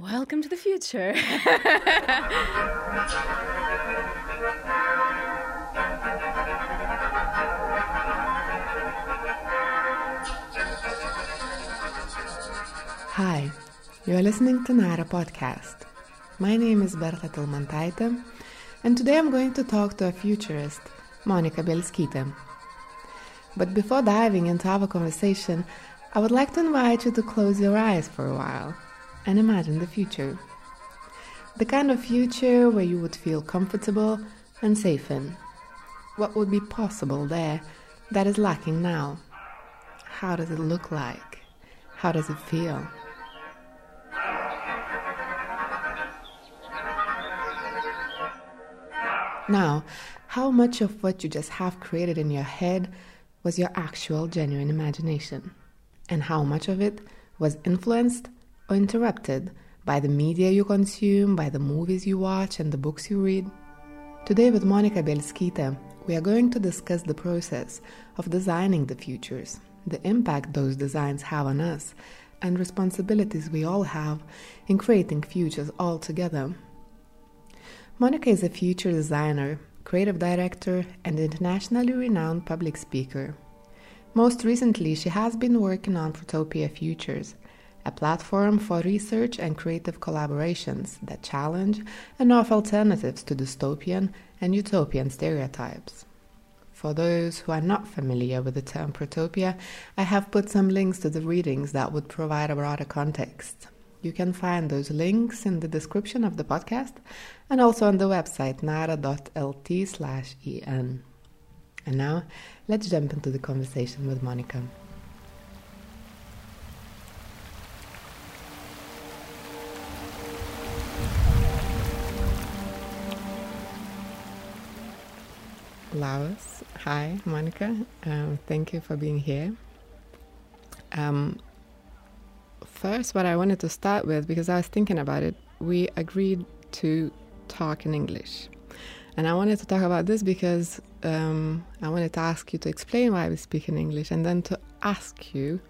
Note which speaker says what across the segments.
Speaker 1: Welcome to the future.
Speaker 2: Hi, you are listening to Nara Podcast. My name is Berta Tilmantaite, and today I'm going to talk to a futurist, Monica Bielskyte. But before diving into our conversation, I would like to invite you to close your eyes for a while and imagine the future. The kind of future where you would feel comfortable and safe in. What would be possible there that is lacking now? How does it look like? How does it feel? Now, how much of what you just have created in your head was your actual genuine imagination? And how much of it was influenced or interrupted by the media you consume, by the movies you watch, and the books you read? Today, with Monica Bielskyte, we are going to discuss the process of designing the futures, the impact those designs have on us, and responsibilities we all have in creating futures all together. Monica is a future designer, creative director, and internationally renowned public speaker. Most recently, she has been working on Protopia Futures, a platform for research and creative collaborations that challenge and offer alternatives to dystopian and utopian stereotypes. For those who are not familiar with the term protopia, I have put some links to the readings that would provide a broader context. You can find those links in the description of the podcast and also on the website nara.lt slash en. And now, let's jump into the conversation with Monica. Laos. Hi, Monica. Um, thank you for being here. Um, first, what I wanted to start with, because I was thinking about it, we agreed to talk in English. And I wanted to talk about this because um, I wanted to ask you to explain why we speak in English and then to ask you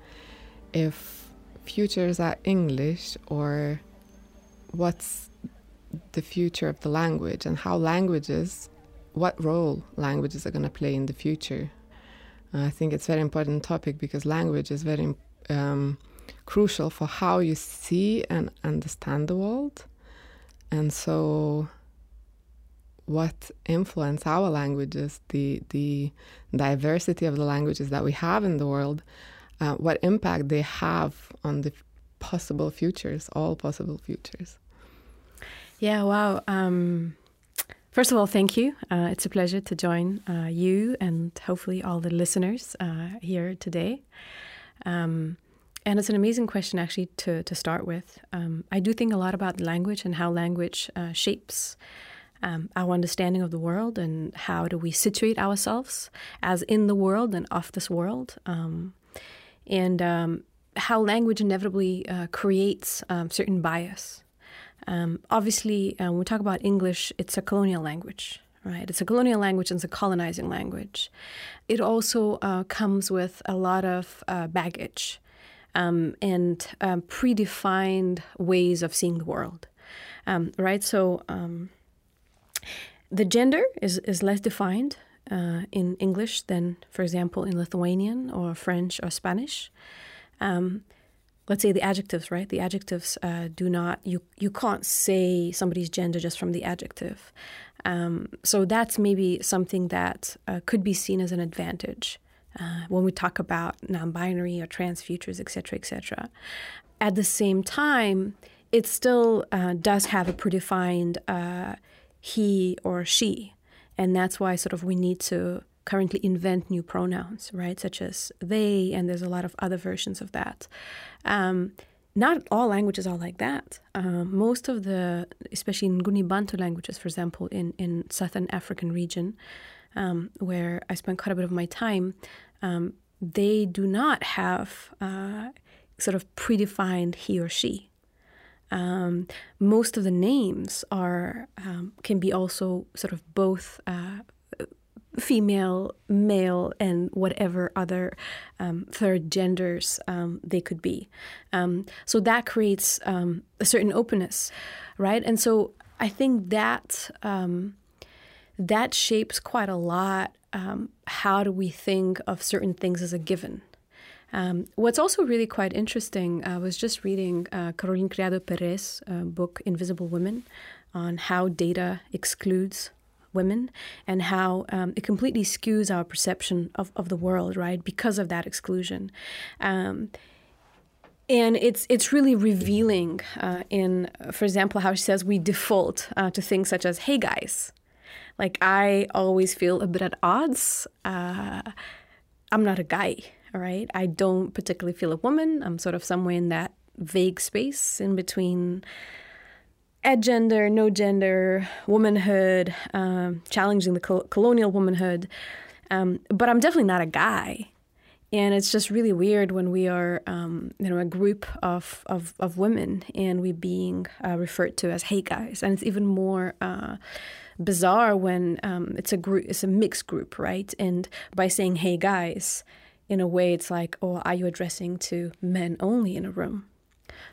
Speaker 2: if futures are English or what's the future of the language and how languages what role languages are going to play in the future. Uh, I think it's a very important topic because language is very um, crucial for how you see and understand the world. And so, what influence our languages, the the diversity of the languages that we have in the world, uh, what impact they have on the possible futures, all possible futures.
Speaker 1: Yeah, wow. Um, First of all, thank you. Uh, it's a pleasure to join uh, you and hopefully all the listeners uh, here today. Um, and it's an amazing question, actually, to, to start with. Um, I do think a lot about language and how language uh, shapes um, our understanding of the world and how do we situate ourselves as in the world and of this world. Um, and um, how language inevitably uh, creates um, certain bias. Um, obviously, uh, when we talk about English, it's a colonial language, right? It's a colonial language and it's a colonizing language. It also uh, comes with a lot of uh, baggage um, and um, predefined ways of seeing the world, um, right? So um, the gender is, is less defined uh, in English than, for example, in Lithuanian or French or Spanish. Um, let's say the adjectives, right? The adjectives uh, do not you you can't say somebody's gender just from the adjective. Um, so that's maybe something that uh, could be seen as an advantage uh, when we talk about non-binary or trans futures, etc., etc. At the same time, it still uh, does have a predefined uh, he or she, and that's why sort of we need to currently invent new pronouns, right, such as they, and there's a lot of other versions of that. Um, not all languages are like that. Um, most of the, especially in Nguni Bantu languages, for example, in, in southern African region, um, where I spent quite a bit of my time, um, they do not have uh, sort of predefined he or she. Um, most of the names are um, can be also sort of both uh, female, male, and whatever other um, third genders um, they could be. Um, so that creates um, a certain openness, right? And so I think that um, that shapes quite a lot. Um, how do we think of certain things as a given? what's also really quite interesting, I was just reading uh, Caroline Criado Perez' uh, book, Invisible Women, on how data excludes women and how um, it completely skews our perception of, of the world, right? Because of that exclusion. Um, and it's it's really revealing uh, in, for example, how she says we default uh, to things such as "Hey guys," like I always feel a bit at odds. Uh, I'm not a guy, all right. I don't particularly feel a woman. I'm sort of somewhere in that vague space in between at gender, no gender, womanhood, um, challenging the col- colonial womanhood. Um, but I'm definitely not a guy. And it's just really weird when we are, um, you know, a group of, of, of women and we being uh, referred to as "hey guys," and it's even more uh, bizarre when um, it's a group, it's a mixed group, right? And by saying "hey guys," in a way, it's like, oh, are you addressing to men only in a room,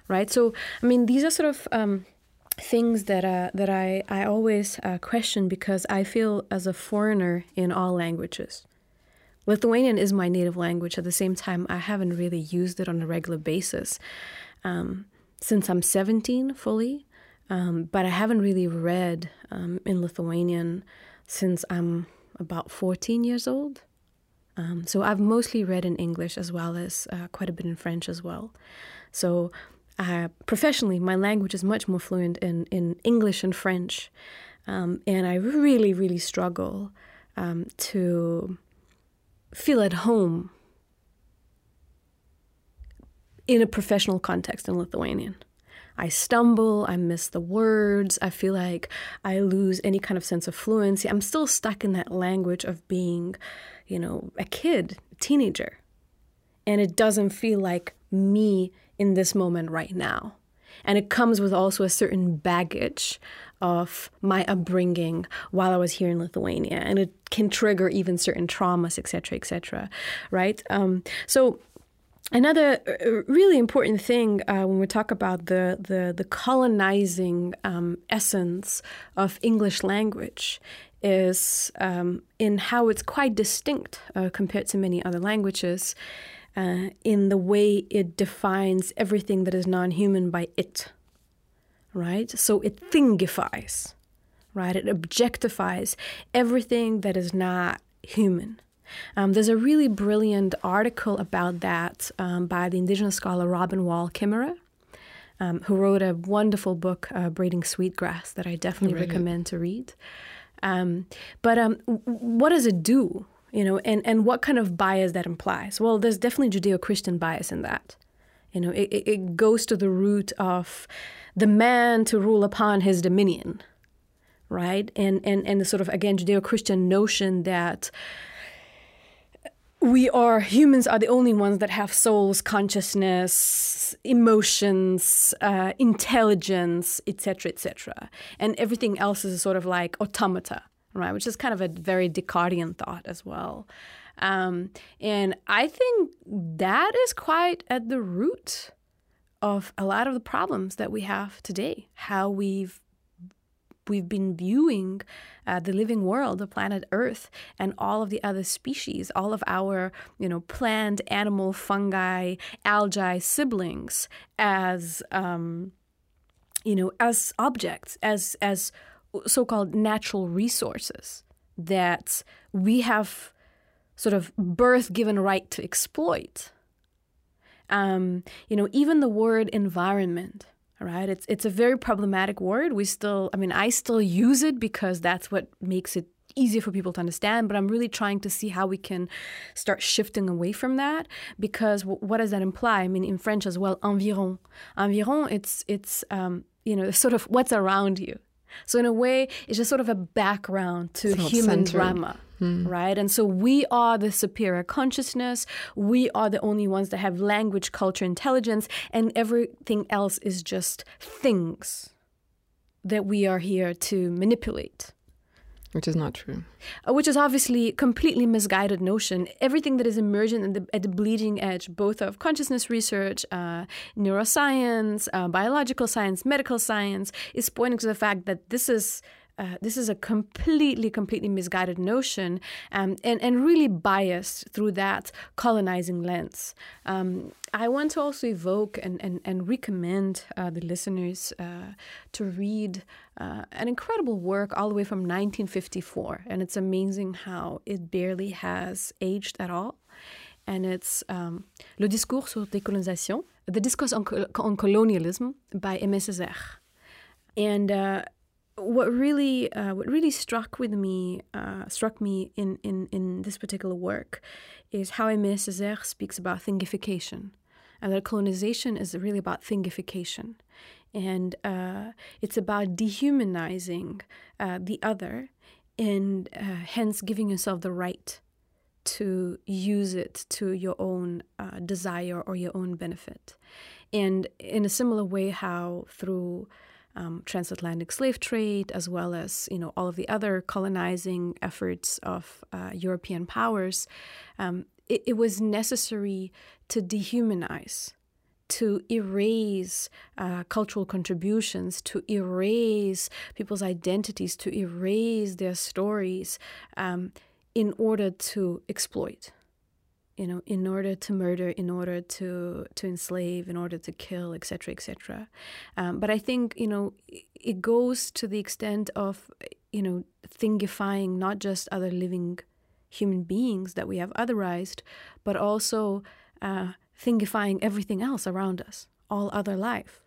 Speaker 1: right? So, I mean, these are sort of um, things that uh, that I I always uh, question because I feel as a foreigner in all languages. Lithuanian is my native language. At the same time, I haven't really used it on a regular basis um, since I'm 17 fully. Um, but I haven't really read um, in Lithuanian since I'm about 14 years old. Um, so I've mostly read in English as well as uh, quite a bit in French as well. So uh, professionally, my language is much more fluent in, in English and French. Um, and I really, really struggle um, to feel at home in a professional context in Lithuanian. I stumble, I miss the words, I feel like I lose any kind of sense of fluency. I'm still stuck in that language of being, you know, a kid, a teenager. And it doesn't feel like me in this moment right now. And it comes with also a certain baggage of my upbringing while I was here in Lithuania, and it can trigger even certain traumas, etc., etc. right? Um, so another uh, really important thing uh, when we talk about the the, the colonizing um, essence of English language is um, in how it's quite distinct uh, compared to many other languages uh, in the way it defines everything that is non human by it, right? So it thingifies, right? It objectifies everything that is not human. Um, there's a really brilliant article about that um, by the indigenous scholar Robin Wall Kimmerer. Um, who wrote a wonderful book, uh, Braiding Sweetgrass, that I definitely recommend to read. Um, but um, what does it do? You know, and, and what kind of bias that implies. Well, there's definitely Judeo-Christian bias in that. You know, it, it goes to the root of the man to rule upon his dominion, right? And and and the sort of again Judeo-Christian notion that we are humans are the only ones that have souls, consciousness, emotions, uh, intelligence, etc., etc., and everything else is a sort of like automata right? Which is kind of a very Descartesian thought as well. Um, and I think that is quite at the root of a lot of the problems that we have today. How we've we've been viewing uh, the living world, the planet Earth, and all of the other species, all of our, you know, plant, animal, fungi, algae siblings as, um, you know, as objects, as as so called natural resources that we have sort of birth given right to exploit. Um, you know, even the word environment, right? It's it's a very problematic word. We still, I mean, I still use it because that's what makes it easier for people to understand. But I'm really trying to see how we can start shifting away from that because w- what does that imply? I mean, in French as well, environ. Environ, it's it's um, you know sort of what's around you. So in a way, it's just sort of a background to human drama. Hmm. Right. And so we are the superior consciousness. We are the only ones that have language, culture, intelligence, and everything else is just things that we are here to manipulate.
Speaker 2: Which is not true.
Speaker 1: Uh, which is obviously completely misguided notion. Everything that is emergent the, at the bleeding edge, both of consciousness research, uh, neuroscience, uh, biological science, medical science, is pointing to the fact that this is uh, this is a completely, completely misguided notion um, and, and really biased through that colonizing lens. Um, I want to also evoke and, and, and recommend uh, the listeners uh, to read uh, an incredible work all the way from 1954. And it's amazing how it barely has aged at all. And it's um, Le Discours sur décolonisation, The Discourse on, on Colonialism by Aimé Césaire. And uh, what really uh, what really struck with me uh, struck me in, in, in this particular work is how Aimé Césaire speaks about thingification, and that colonization is really about thingification, and uh, it's about dehumanizing uh, the other, and uh, hence giving yourself the right to use it to your own uh, desire or your own benefit, and in a similar way, how through um, transatlantic slave trade, as well as you know all of the other colonizing efforts of uh, European powers, um, it, it, was necessary to dehumanize, to erase uh, cultural contributions, to erase people's identities, to erase their stories, um, in order to exploit you know, in order to murder, in order to to enslave, in order to kill, etc., etc. Um, but I think you know it goes to the extent of you know thingifying not just other living human beings that we have otherized, but also uh, thingifying everything else around us, all other life.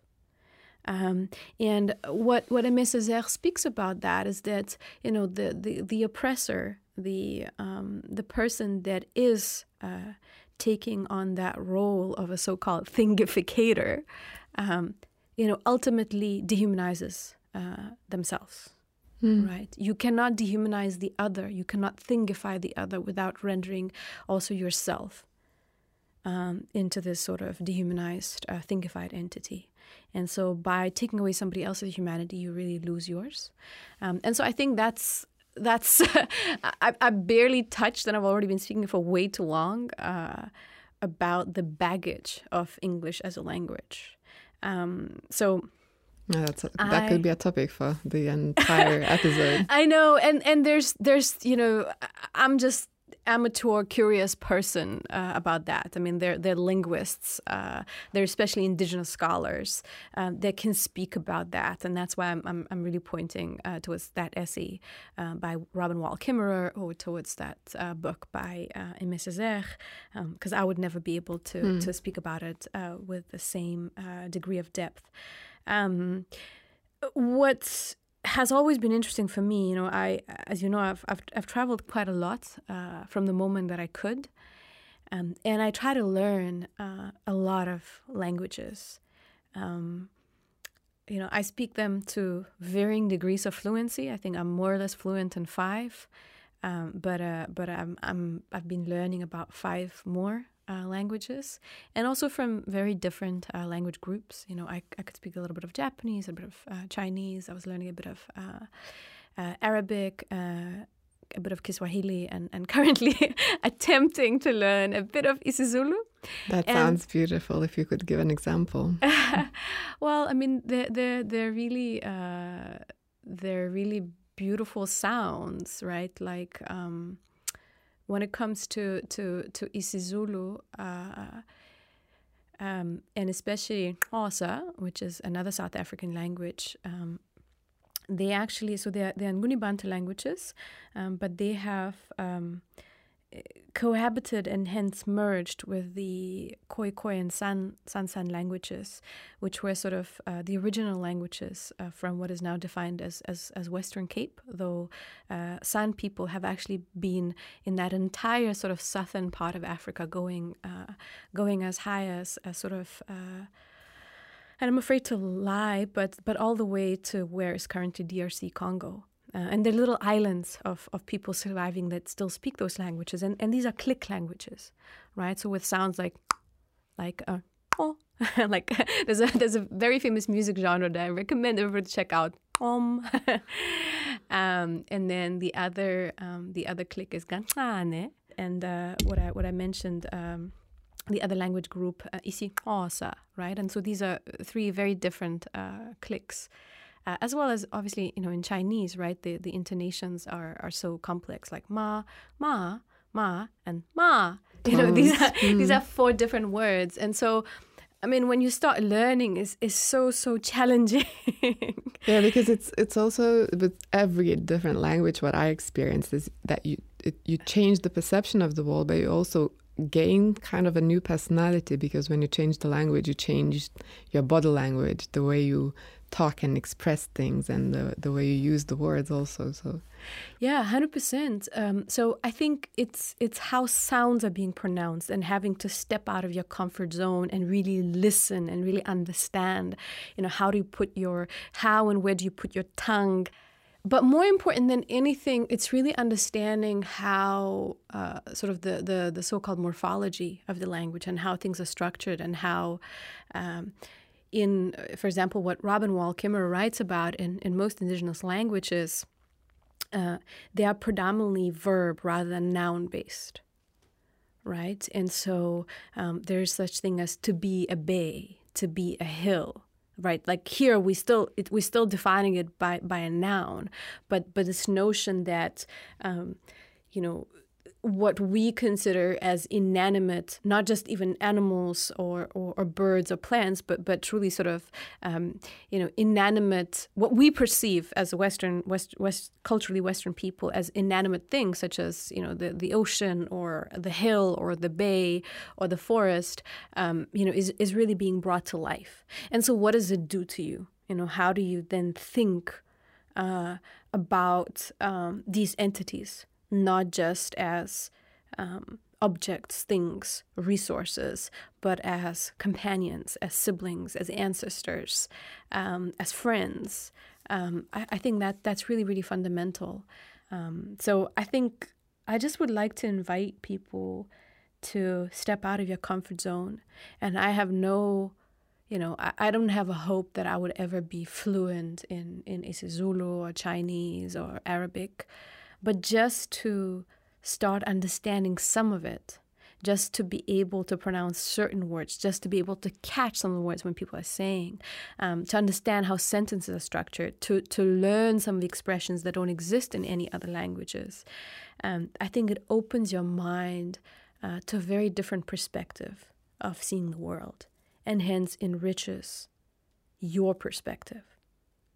Speaker 1: Um, and what what Aimé Césaire speaks about that is that you know the the, the oppressor, the um, the person that is uh, taking on that role of a so-called thingificator, um, you know, ultimately dehumanizes uh, themselves. Mm. Right? You cannot dehumanize the other. You cannot thingify the other without rendering also yourself um, into this sort of dehumanized, uh, thingified entity. And so, by taking away somebody else's humanity, you really lose yours. Um, and so, I think that's that's I, I, barely touched, and I've already been speaking for way too long uh, about the baggage of English as a language. Um, so.
Speaker 2: Yeah, that's a, that I, could be a topic for the entire episode.
Speaker 1: I know, and and there's there's you know I'm just amateur, curious person uh, about that. I mean, they're, they're linguists, uh, they're especially indigenous scholars uh, that can speak about that. And that's why I'm, I'm, I'm really pointing uh, towards that essay uh, by Robin Wall Kimmerer or towards that uh, book by uh, Aimé Césaire, because um, I would never be able to, mm. to speak about it with the same degree of depth. Um, what has always been interesting for me. You know, I, as you know, I've I've, I've traveled quite a lot uh, from the moment that I could, um, and I try to learn uh, a lot of languages. Um, you know, I speak them to varying degrees of fluency. I think I'm more or less fluent in five, um, but uh, but I'm, I'm I've been learning about five more uh, languages and also from very different uh, language groups. You know, I, I could speak a little bit of Japanese, a bit of uh, Chinese. I was learning a bit of uh, uh, Arabic, uh, a bit of Kiswahili, and, and currently attempting to learn a bit of isiZulu.
Speaker 2: That and sounds beautiful. If you could give an example.
Speaker 1: well, I mean, they're, they're, they're really they're really beautiful sounds, right? Like. Um, when it comes to to to isiZulu, uh, um, and especially Xhosa, which is another South African language, um, they actually so they're they're Nguni Bantu languages, um, but they have um, cohabited and hence merged with the Khoi Khoi and San San San languages, which were sort of uh, the original languages uh, from what is now defined as as, as Western Cape. Though uh, San people have actually been in that entire sort of southern part of Africa, going uh, going as high as, as sort of. Uh, and I'm afraid to lie, but but all the way to where is currently DRC Congo. Uh, and there are little islands of, of people surviving that still speak those languages. And, and these are click languages, right? So with sounds like, like, uh, oh, like there's a, there's a very famous music genre that I recommend everyone to check out. um, and then the other um, the other click is gansane. And uh, what I what I mentioned. Um, the other language group, uh, isi osa, right? And so these are three very different uh, clicks. Uh, as well as obviously, you know, in Chinese, right, the, the intonations are, are so complex, like ma, ma, ma, and ma. You know, these are, mm. these are four different words. And so I mean, when you start learning, is is so so challenging.
Speaker 2: yeah, because it's it's also with every different language. What I experienced is that you it, you change the perception of the world, but you also gain kind of a new personality because when you change the language, you change your body language, the way you talk and express things, and the the way you use the words also. So
Speaker 1: yeah, hundred percent. Um, so I think it's it's how sounds are being pronounced and having to step out of your comfort zone and really listen and really understand. You know, how do you put your how and where do you put your tongue? But more important than anything, it's really understanding how uh, sort of the, the, the so-called morphology of the language and how things are structured and how, um, in for example, what Robin Wall Kimmerer writes about in, in most indigenous languages, uh, they are predominantly verb rather than noun based, right? And so um, there's such thing as to be a bay, to be a hill, right? Like here we still it, we're still defining it by by a noun, but but this notion that um, you know what we consider as inanimate, not just even animals or, or, or birds or plants, but but truly sort of um, you know inanimate what we perceive as Western West, West culturally Western people as inanimate things, such as you know the the ocean or the hill or the bay or the forest, um, you know, is is really being brought to life. And so, what does it do to you? You know, how do you then think uh, about um, these entities? Not just as um, objects, things, resources, but as companions, as siblings, as ancestors, um, as friends. Um, I, I, think that that's really, really fundamental. Um, so I think I just would like to invite people to step out of your comfort zone. And I have no, you know, I, I don't have a hope that I would ever be fluent in, in isiZulu or Chinese or Arabic but just to start understanding some of it, just to be able to pronounce certain words, just to be able to catch some of the words when people are saying, um, to understand how sentences are structured, to, to learn some of the expressions that don't exist in any other languages. Um, I think it opens your mind uh, to a very different perspective of seeing the world and hence enriches your perspective,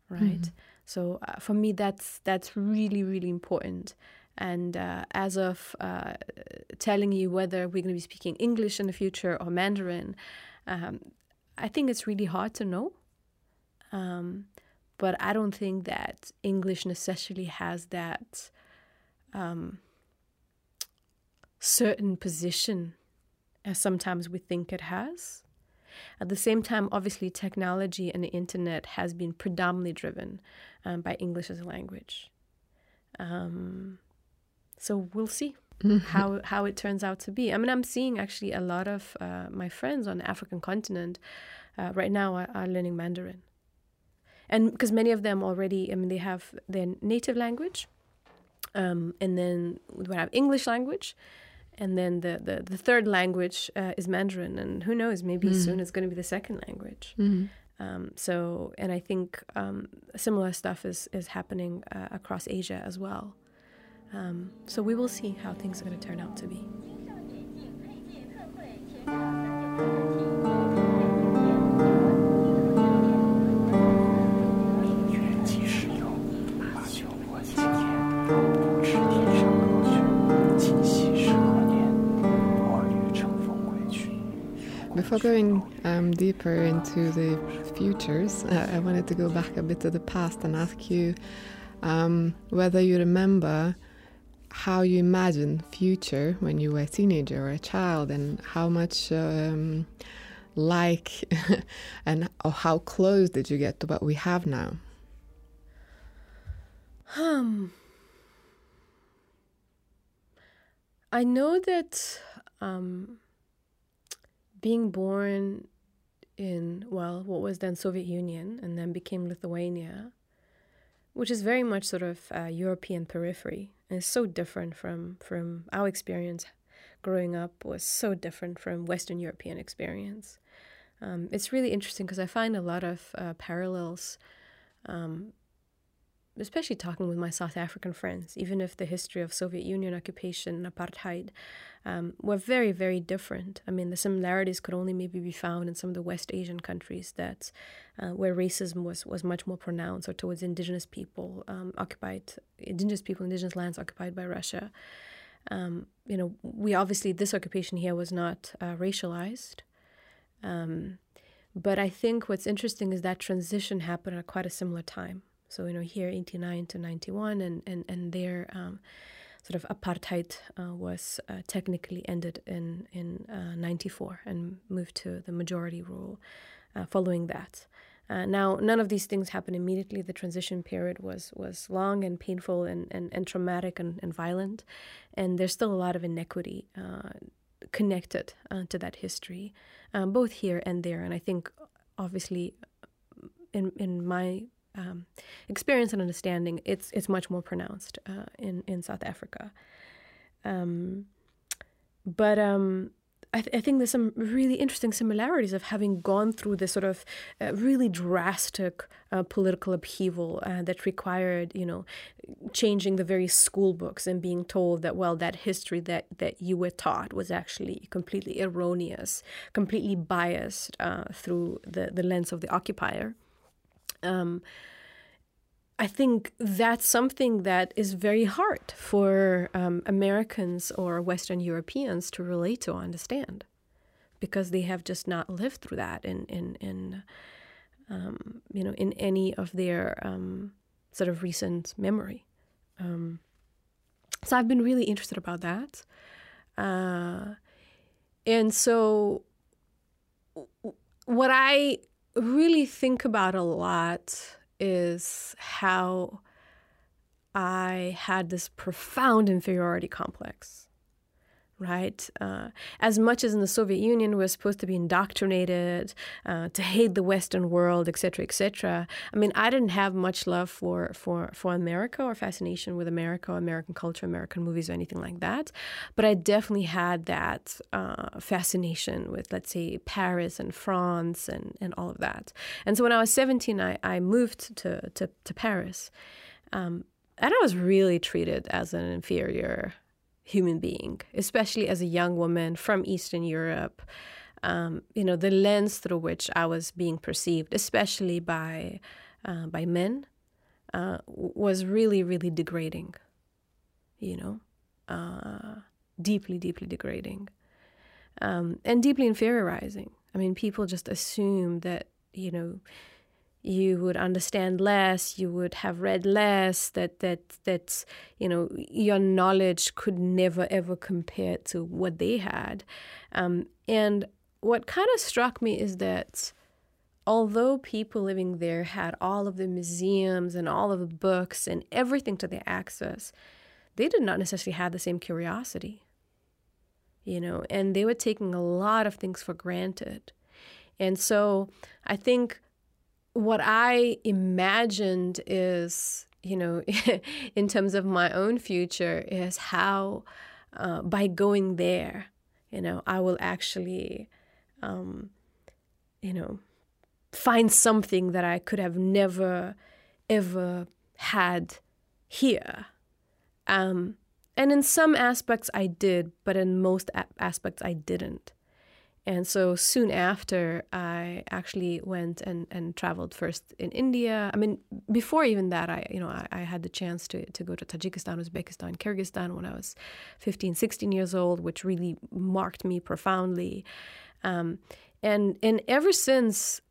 Speaker 1: right? Mm-hmm. So uh, for me, that's that's really really important. And uh, as of uh, telling you whether we're going to be speaking English in the future or Mandarin, um, I think it's really hard to know. Um, but I don't think that English necessarily has that um, certain position as sometimes we think it has. At the same time, obviously, technology and the internet has been predominantly driven um, by English as a language. Um, so we'll see mm-hmm. how how it turns out to be. I mean, I'm seeing actually a lot of uh, my friends on the African continent uh, right now are, are, learning Mandarin, and because many of them already, I mean, they have their native language, um, and then we have English language, and then the, the, the third language uh, is Mandarin, and who knows, maybe mm. soon it's going to be the second language. Mm-hmm. Um, so, and I think um, similar stuff is is happening uh, across Asia as well. Um, so we will see how things are going to turn out to be.
Speaker 2: Before going um, deeper into the futures, uh, I wanted to go back a bit to the past and ask you um, whether you remember how you imagined future when you were a teenager or a child, and how much um, like and how close did you get to what we have now?
Speaker 1: Um, I know that. Um, being born in well what was then soviet union and then became lithuania which is very much sort of European periphery, and it's so different from from our experience growing up was so different from Western European experience. Um, it's really interesting because I find a lot of uh, parallels, um, especially talking with my South African friends, even if the history of Soviet Union occupation, and apartheid, um, were very, very different. I mean, the similarities could only maybe be found in some of the West Asian countries that, uh, where racism was, was much more pronounced, or towards indigenous people um, occupied, indigenous people, indigenous lands occupied by Russia. Um, you know, we obviously, this occupation here was not uh, racialized. Um, but I think what's interesting is that transition happened at quite a similar time. So, you know, here 89 to 91, and, and, and there um, sort of apartheid uh, was uh, technically ended in, in uh, 94 and moved to the majority rule uh, following that. Uh, now, none of these things happened immediately. The transition period was was long and painful and, and, and traumatic and, and violent, and there's still a lot of inequity uh, connected to that history, um, both here and there. And I think, obviously, in in my um, experience and understanding, it's it's much more pronounced uh, in in South Africa. Um, but um, I, th- I, think there's some really interesting similarities of having gone through this sort of uh, really drastic uh, political upheaval uh, that required, you know, changing the very school books and being told that, well, that history that, that you were taught was actually completely erroneous, completely biased uh, through the, the lens of the occupier. Um, I think that's something that is very hard for um, Americans or Western Europeans to relate to or understand because they have just not lived through that in, in, in um, you know, in any of their um, sort of recent memory. Um, so I've been really interested about that. Uh, and so what I really think about a lot is how I had this profound inferiority complex, right? Uh, as much as in the Soviet Union we were supposed to be indoctrinated uh, to hate the Western world, etc., cetera, et cetera. I mean, I didn't have much love for, for, for America or fascination with America or American culture, American movies, or anything like that. But I definitely had that uh, fascination with, let's say, Paris and France and, and all of that. And so when I was 17, I, I moved to, to, to Paris. Um, and I was really treated as an inferior human being, especially as a young woman from Eastern Europe. Um, you know, the lens through which I was being perceived, especially by uh, by men, uh, was really, really degrading. You know, uh, deeply, deeply degrading, um, and deeply inferiorizing. I mean, people just assume that you know you would understand less, you would have read less, that that that you know your knowledge could never ever compare to what they had. Um, and what kind of struck me is that although people living there had all of the museums and all of the books and everything to their access, they did not necessarily have the same curiosity. You know, and they were taking a lot of things for granted. And so I think what I imagined is, you know, in terms of my own future, is how uh, by going there, you know, I will actually, um, you know, find something that I could have never, ever had here. Um, and in some aspects I did, but in most a- aspects I didn't. And so soon after, I actually went and, and traveled first in India. I mean, before even that, I you know I, I, had the chance to, to go to Tajikistan, Uzbekistan, Kyrgyzstan when I was 15, 16 years old, which really marked me profoundly. Um, and and ever since,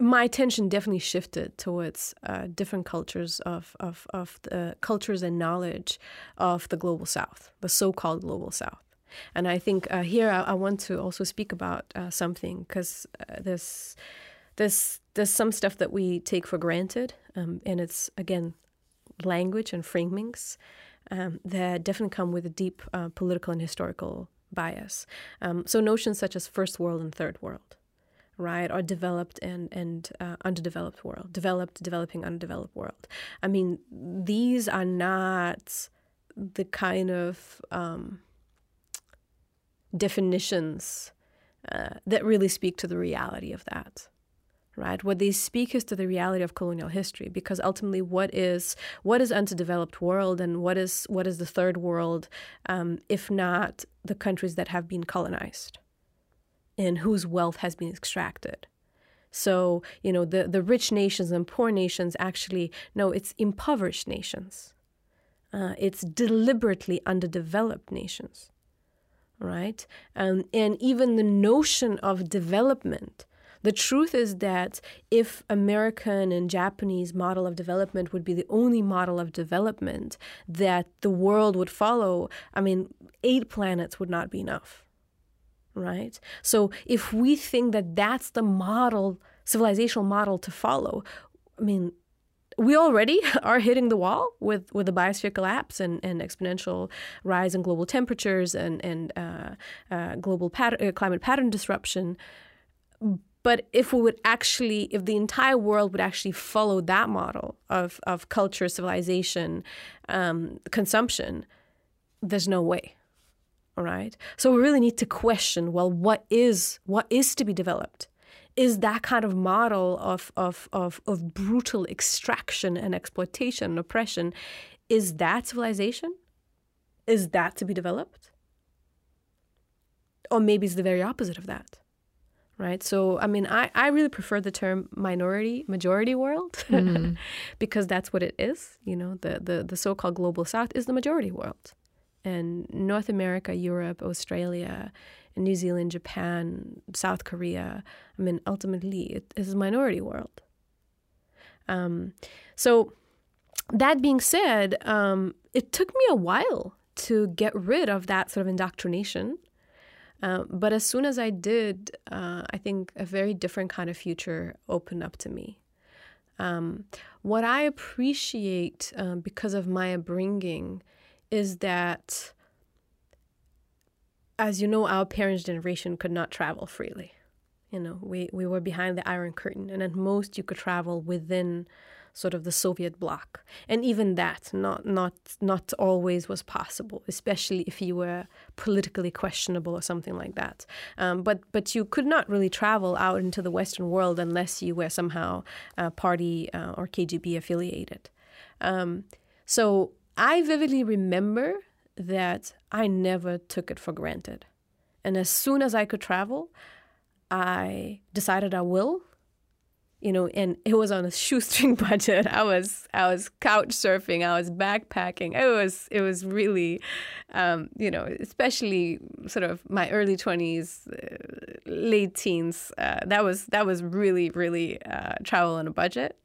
Speaker 1: my attention definitely shifted towards uh, different cultures of of of the cultures and knowledge of the global South, the so-called global South. And I think uh, here I, I, want to also speak about uh, something because uh, there's, there's, there's some stuff that we take for granted, um, and it's, again, language and framings um, that definitely come with a deep uh, political and historical bias. Um, so notions such as first world and third world, right? Or developed and and uh, underdeveloped world, developed, developing, undeveloped world. I mean, these are not the kind of um, definitions uh, that really speak to the reality of that right? What they speak is to the reality of colonial history because ultimately what is what is underdeveloped world and what is what is the third world um, if not the countries that have been colonized and whose wealth has been extracted? So you know the the rich nations and poor nations actually no it's impoverished nations. Uh, it's deliberately underdeveloped nations right um, and even the notion of development the truth is that if American and Japanese model of development would be the only model of development that the world would follow, I mean, eight planets would not be enough. Right? So if we think that that's the model, civilizational model to follow, I mean, we already are hitting the wall with, with the biosphere collapse and, and exponential rise in global temperatures and, and uh, uh, global uh, climate pattern disruption. But if we would actually, if the entire world would actually follow that model of, of culture, civilization, um, consumption, there's no way. All right. So we really need to question, well, what is what is to be developed? Is that kind of model of of of, of brutal extraction and exploitation and oppression, is that civilization? Is that to be developed? Or maybe it's the very opposite of that right? So, I mean, I, I really prefer the term minority majority world mm-hmm. because that's what it is. You know, the, the, the so called global south is the majority world. And North America, Europe, Australia, New Zealand, Japan, South Korea, I mean, ultimately, it is a minority world. Um, so, that being said, um, it took me a while to get rid of that sort of indoctrination uh, but as soon as I did, uh, I think a very different kind of future opened up to me. Um, what I appreciate um, because of my upbringing is that, as you know, our parents' generation could not travel freely. You know, we, we were behind the Iron Curtain, and at most you could travel within sort of the Soviet bloc. And even that, not not not always was possible, especially if you were politically questionable or something like that. Um, but but you could not really travel out into the Western world unless you were somehow uh, party uh, or KGB affiliated. Um, so I vividly remember that I never took it for granted. And as soon as I could travel, I decided I will you know, and it was on a shoestring budget. I was I was couch surfing, I was backpacking. It was it was really, um, you know, especially sort of my early twenties, uh, late teens. Uh, that was that was really really uh, travel on a budget,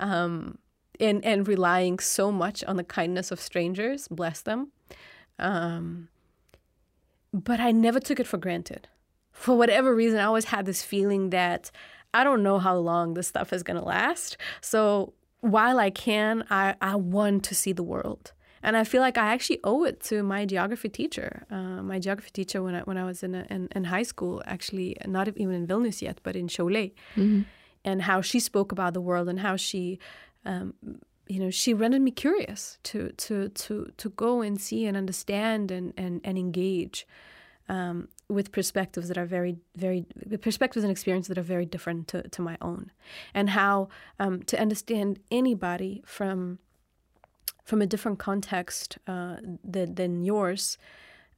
Speaker 1: um, and and relying so much on the kindness of strangers. Bless them. Um, but I never took it for granted. For whatever reason, I always had this feeling that I don't know how long this stuff is going to last. So while I can, I, I want to see the world. And I feel like I actually owe it to my geography teacher. Uh, my geography teacher when I, when I was in, a, in, in high school, actually, not even in Vilnius yet, but in Šiauliai, mm-hmm. and how she spoke about the world and how she, um, you know, she rendered me curious to to to to go and see and understand and and, and engage um, with perspectives that are very, very perspectives and experiences that are very different to, to my own, and how um, to understand anybody from from a different context uh, than, than yours.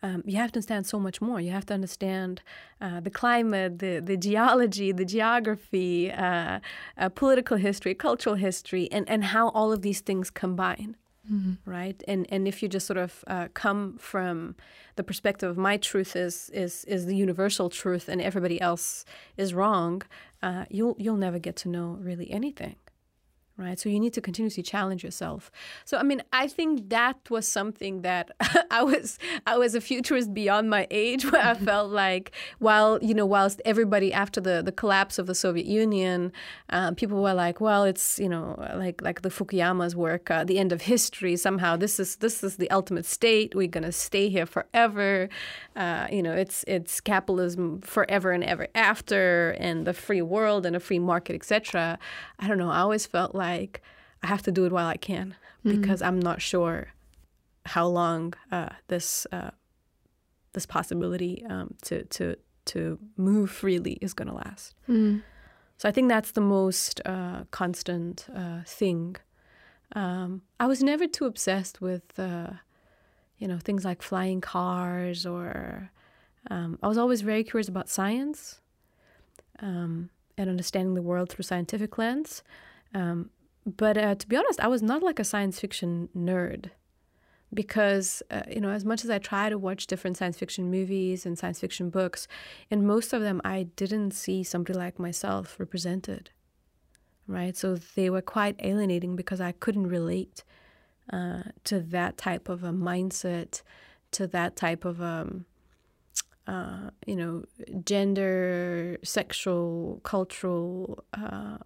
Speaker 1: Um, you have to understand so much more. You have to understand uh, the climate, the, the geology, the geography, uh, uh political history, cultural history, and, and how all of these things combine mm-hmm. right? And and if you just sort of uh, come from the perspective of my truth is is is the universal truth, and everybody else is wrong, uh, you'll you'll never get to know really anything, right? So you need to continuously challenge yourself. So I mean, I think that was something that I was I was a futurist beyond my age, where I felt like while you know whilst everybody after the the collapse of the Soviet Union, um, people were like, well, it's you know like like the Fukuyama's work, uh, the end of history. Somehow this is this is the ultimate state. We're gonna stay here forever. Uh, you know, it's it's capitalism forever and ever after, and the free world and a free market, etc. I don't know. I always felt like like I have to do it while I can mm-hmm. because I'm not sure how long uh, this uh, this possibility um, to to to move freely is going to last. Mm. So I think that's the most uh, constant uh, thing. Um, I was never too obsessed with uh, you know things like flying cars or um, I was always very curious about science um, and understanding the world through scientific lens. Um, but uh, to be honest, I was not like a science fiction nerd because uh, you know as much as i try to watch different science fiction movies and science fiction books in most of them i didn't see somebody like myself represented right? So they were quite alienating because i couldn't relate uh, to that type of a mindset to that type of um, uh, you know gender sexual cultural uh,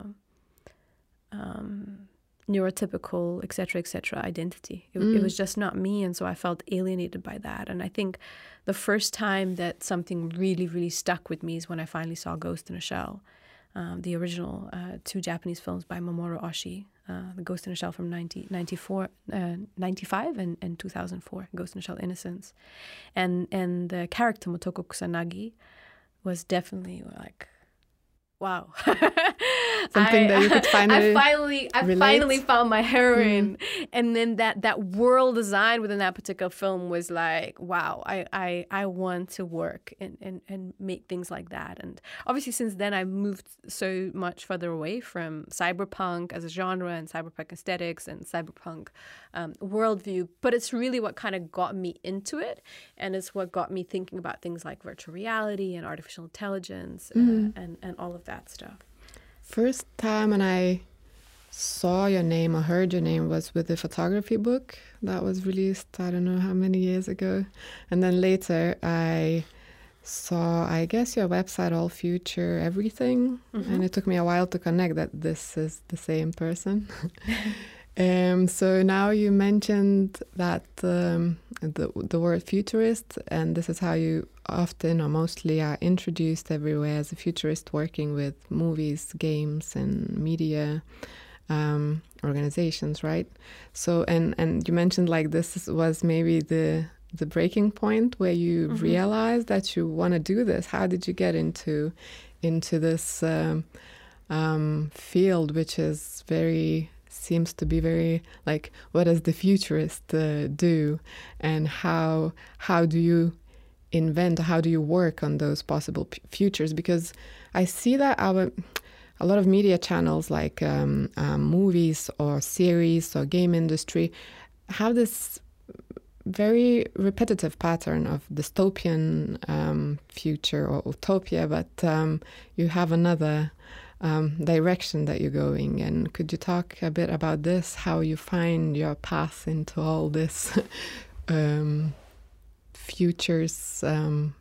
Speaker 1: um, neurotypical, etc., etc. identity. It, mm. it, was just not me, and so I felt alienated by that. And I think the first time that something really, really stuck with me is when I finally saw Ghost in a Shell, um, the original uh, two Japanese films by Mamoru Oshii. Uh, the Ghost in a Shell from 90, 94, uh, 95 and, and 2004, Ghost in a Shell Innocence. And, and the character Motoko Kusanagi was definitely like wow
Speaker 2: something I, that you could finally
Speaker 1: I finally I relate. finally found my heroine mm. and then that that world design within that particular film was like wow I I, I want to work and, and and make things like that and obviously since then I've moved so much further away from cyberpunk as a genre and cyberpunk aesthetics and cyberpunk um, worldview but it's really what kind of got me into it and it's what got me thinking about things like virtual reality and artificial intelligence mm. uh, and and all of that that stuff?
Speaker 2: First time when I saw your name or heard your name was with the photography book that was released, I don't know how many years ago. And then later I saw, I guess, your website, All Future Everything. Mm-hmm. And it took me a while to connect that this is the same person. Um, so now you mentioned that um, the the word futurist, and this is how you often or mostly are introduced everywhere as a futurist, working with movies, games, and media um, organizations, right? So and and you mentioned like this was maybe the the breaking point where you mm -hmm. realized that you want to do this. How did you get into into this um, um, field, which is very seems to be very like what does the futurist uh, do? And how how do you invent how do you work on those possible futures? Because i see that our a lot of media channels like um, um, movies or series or game industry have this very repetitive pattern of dystopian um, future or utopia but um, you have another um, direction that you're going. And could you talk a bit about this? How you find your path into all this um, futures? Um,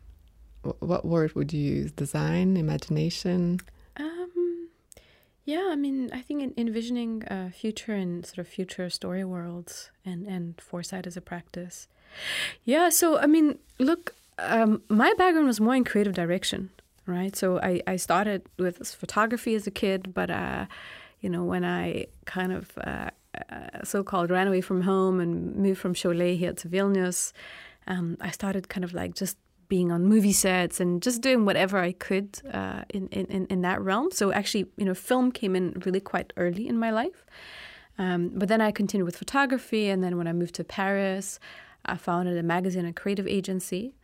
Speaker 2: what word would you use? Design, imagination?
Speaker 1: Um, yeah, I mean, I think envisioning a future and sort of future story worlds and and foresight as a practice. Yeah, so I mean, look, um, my background was more in creative direction right? So I, I started with photography as a kid, but uh, you know when I kind of uh, uh, so-called ran away from home and moved from Šiauliai here to Vilnius, um, I started kind of like just being on movie sets and just doing whatever I could uh, in, in in that realm. So actually, you know, film came in really quite early in my life. Um, but then I continued with photography, and then when I moved to Paris, I founded a magazine and creative agency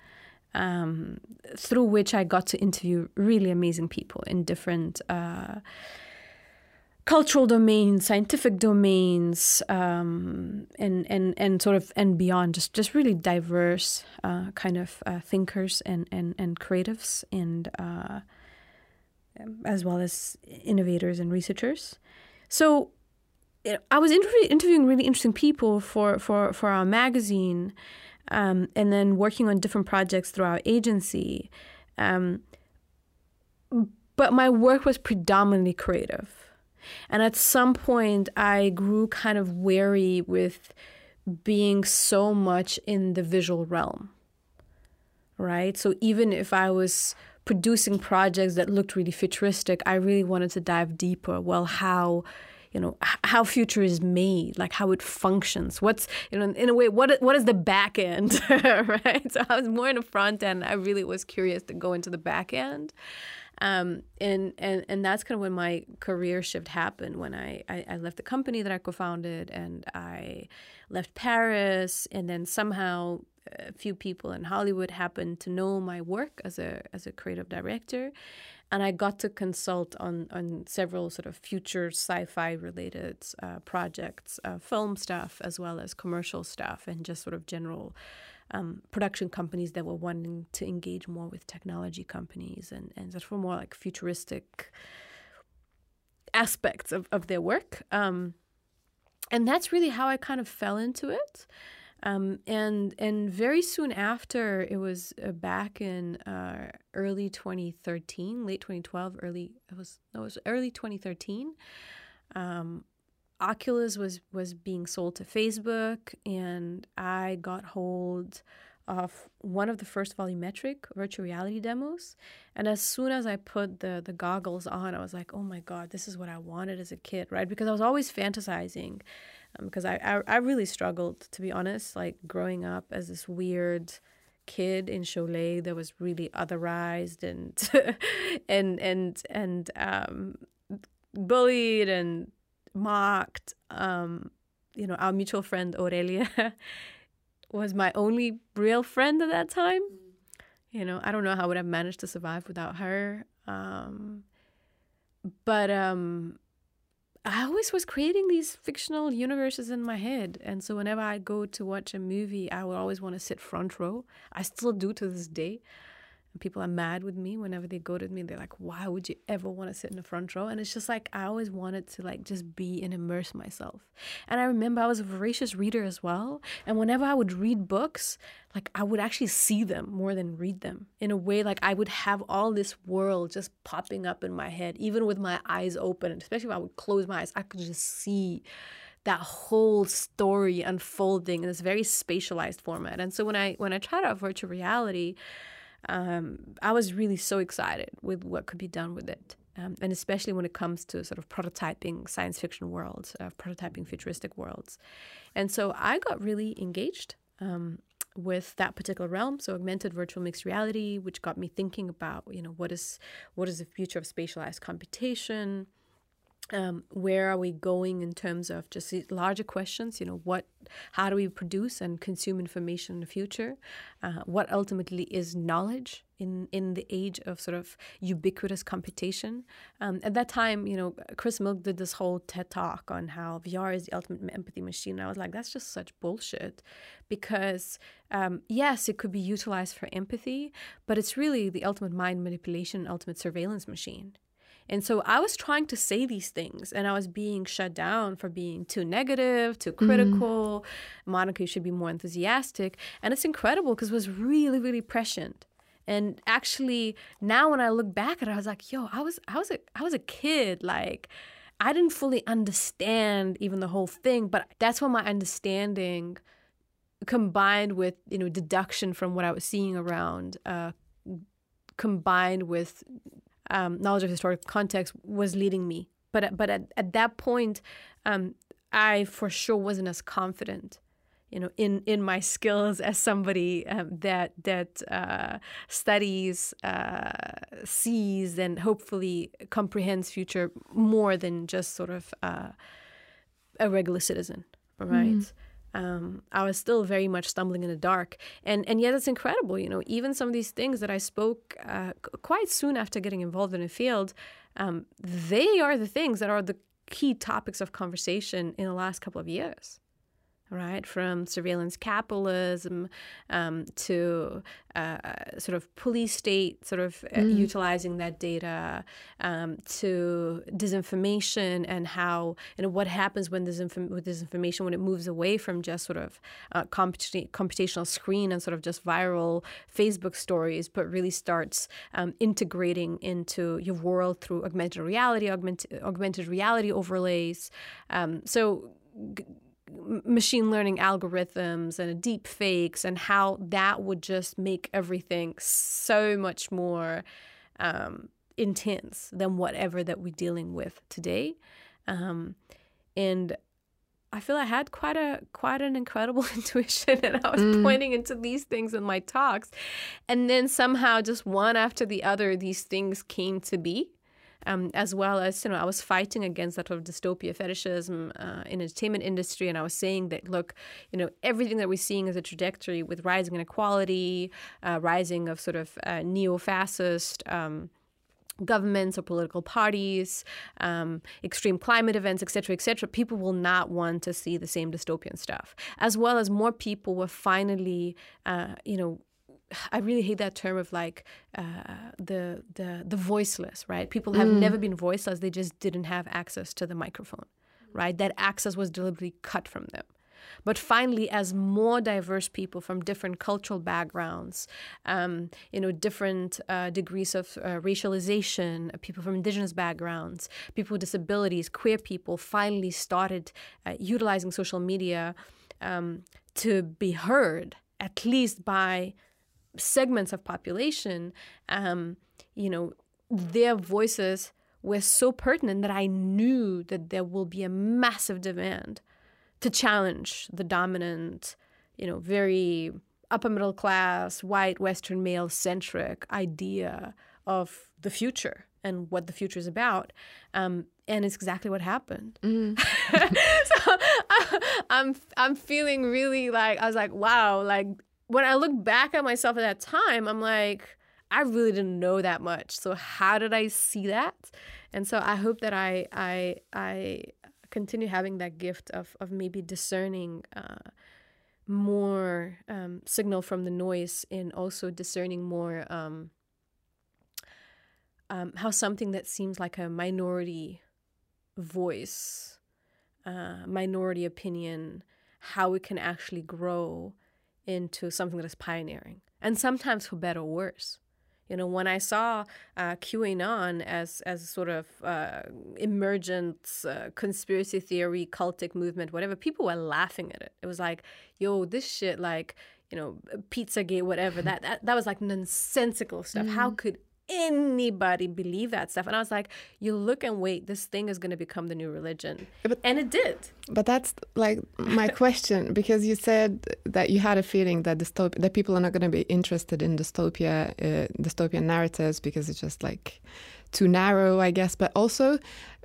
Speaker 1: um, through which I got to interview really amazing people in different uh, cultural domains, scientific domains, um, and and and sort of and beyond. Just just really diverse uh, kind of uh, thinkers and and and creatives, and uh, as well as innovators and researchers. So I was interview- interviewing really interesting people for for for our magazine, um, and then working on different projects through our agency. Um, but my work was predominantly creative, and at some point, I grew kind of weary with being so much in the visual realm. Right, so even if I was producing projects that looked really futuristic, I really wanted to dive deeper. Well, how you know how future is made like how it functions. What's you know in a way what what is the back end right? So i was more in the front end. I really was curious to go into the back end. Um, and and and that's kind of when my career shift happened when I, I, I left the company that I co-founded and I left Paris. And then somehow a few people in Hollywood happened to know my work as a as a creative director, and I got to consult on on several sort of future sci-fi related uh, projects, uh, film stuff as well as commercial stuff, and just sort of general. Um, production companies that were wanting to engage more with technology companies and, and sort of more like futuristic aspects of, of their work. Um, and that's really how I kind of fell into it. Um, and and very soon after, it was uh, back in uh, early 2013, late 2012, early it was no, it was early 2013. Um, Oculus was was being sold to Facebook, and I got hold of one of the first volumetric virtual reality demos. And as soon as I put the the goggles on, I was like, "Oh my god, this is what I wanted as a kid!" Right? Because I was always fantasizing because um, I, I, I really struggled to be honest like growing up as this weird kid in Šiauliai that was really otherized and and and and um, bullied and mocked. Um, you know our mutual friend Aurelia was my only real friend at that time. You know I don't know how I would have managed to survive without her. Um, but um I always was creating these fictional universes in my head. And so whenever I go to watch a movie, I would always want to sit front row. I still do to this day. And people are mad with me whenever they go to me. They're like, why would you ever want to sit in the front row? And it's just like, I always wanted to like just be and immerse myself. And I remember I was a voracious reader as well. And whenever I would read books, like I would actually see them more than read them in a way like I would have all this world just popping up in my head, even with my eyes open, especially if I would close my eyes, I could just see that whole story unfolding in this very spatialized format. And so when I when I tried out virtual reality, um, I was really so excited with what could be done with it. Um, and especially when it comes to sort of prototyping science fiction worlds, uh, prototyping futuristic worlds. And so I got really engaged um, with that particular realm. So augmented virtual mixed reality, which got me thinking about, you know, what is what is the future of spatialized computation? Um, where are we going in terms of just larger questions you know what how do we produce and consume information in the future? Uh, what ultimately is knowledge in in the age of sort of ubiquitous computation? Um, at that time you know chris milk did this whole ted talk on how vr is the ultimate empathy machine. I was like that's just such bullshit because um, yes it could be utilized for empathy but it's really the ultimate mind manipulation ultimate surveillance machine and so I was trying to say these things and I was being shut down for being too negative, too critical. Mm-hmm. Monica, you should be more enthusiastic. And it's incredible because it was really, really prescient. And actually now when I look back at it, I was like, yo, I was I was a I was a kid. Like I didn't fully understand even the whole thing, but that's when my understanding combined with, you know, deduction from what I was seeing around, uh, combined with um, knowledge of historical context was leading me. But but at, at that point, um, I for sure wasn't as confident, you know, in in my skills as somebody um, that that uh, studies, uh, sees, and hopefully comprehends future more than just sort of uh, a regular citizen, right? Mm um, I was still very much stumbling in the dark. And, and yet it's incredible, you know, even some of these things that I spoke uh, quite soon after getting involved in the field, um, they are the things that are the key topics of conversation in the last couple of years. Right? From surveillance capitalism um, to uh, sort of police state, sort of uh, mm. utilizing that data um, to disinformation and how, know, what happens when this with disinformation when it moves away from just sort of uh, comput- computational screen and sort of just viral Facebook stories, but really starts um, integrating into your world through augmented reality, augment- augmented reality overlays. Um, so, g- machine learning algorithms and deep fakes and how that would just make everything so much more um, intense than whatever that we're dealing with today. Um, and I feel I had quite a quite an incredible intuition, and I was mm. pointing into these things in my talks, and then somehow just one after the other, these things came to be um, as well as you know I was fighting against that sort of dystopia fetishism uh, in entertainment industry, and I was saying that look, you know everything that we're seeing is a trajectory with rising inequality, uh, rising of sort of uh, neo-fascist. Um, governments or political parties, um, extreme climate events, etc., etc., people will not want to see the same dystopian stuff. As well as more people were finally, uh, you know, I really hate that term of like uh, the the the voiceless, right? People have mm. never been voiceless; they just didn't have access to the microphone, right? That access was deliberately cut from them. But finally, as more diverse people from different cultural backgrounds, um, you know, different uh, degrees of uh, racialization, uh, people from indigenous backgrounds, people with disabilities, queer people, finally started uh, utilizing social media um, to be heard, at least by segments of population, um, you know, their voices were so pertinent that I knew that there will be a massive demand to challenge the dominant, you know, very upper middle class, white, Western male centric idea of the future and what the future is about. Um, and it's exactly what happened. Mm. so I, I'm I'm feeling really like I was like, wow, like when I look back at myself at that time, I'm like, I really didn't know that much. So how did I see that? And so I hope that I I I continue having that gift of of maybe discerning uh, more um, signal from the noise and also discerning more um, um, how something that seems like a minority voice, uh, minority opinion, how it can actually grow into something that is pioneering, and sometimes for better or worse. You know, when I saw uh, QAnon as as sort of uh, emergent uh, conspiracy theory, cultic movement, whatever, people were laughing at it. It was like, "Yo, this shit, like, you know, Pizzagate, whatever. that that that was like nonsensical stuff. Mm. How could anybody believe that stuff. And I was like, you look and wait, this thing is going to become the new religion. But, and it did.
Speaker 2: But that's like my question because you said that you had a feeling that dystopia, that people are not going to be interested in dystopia, uh, dystopian narratives because it's just like too narrow, I guess. But also,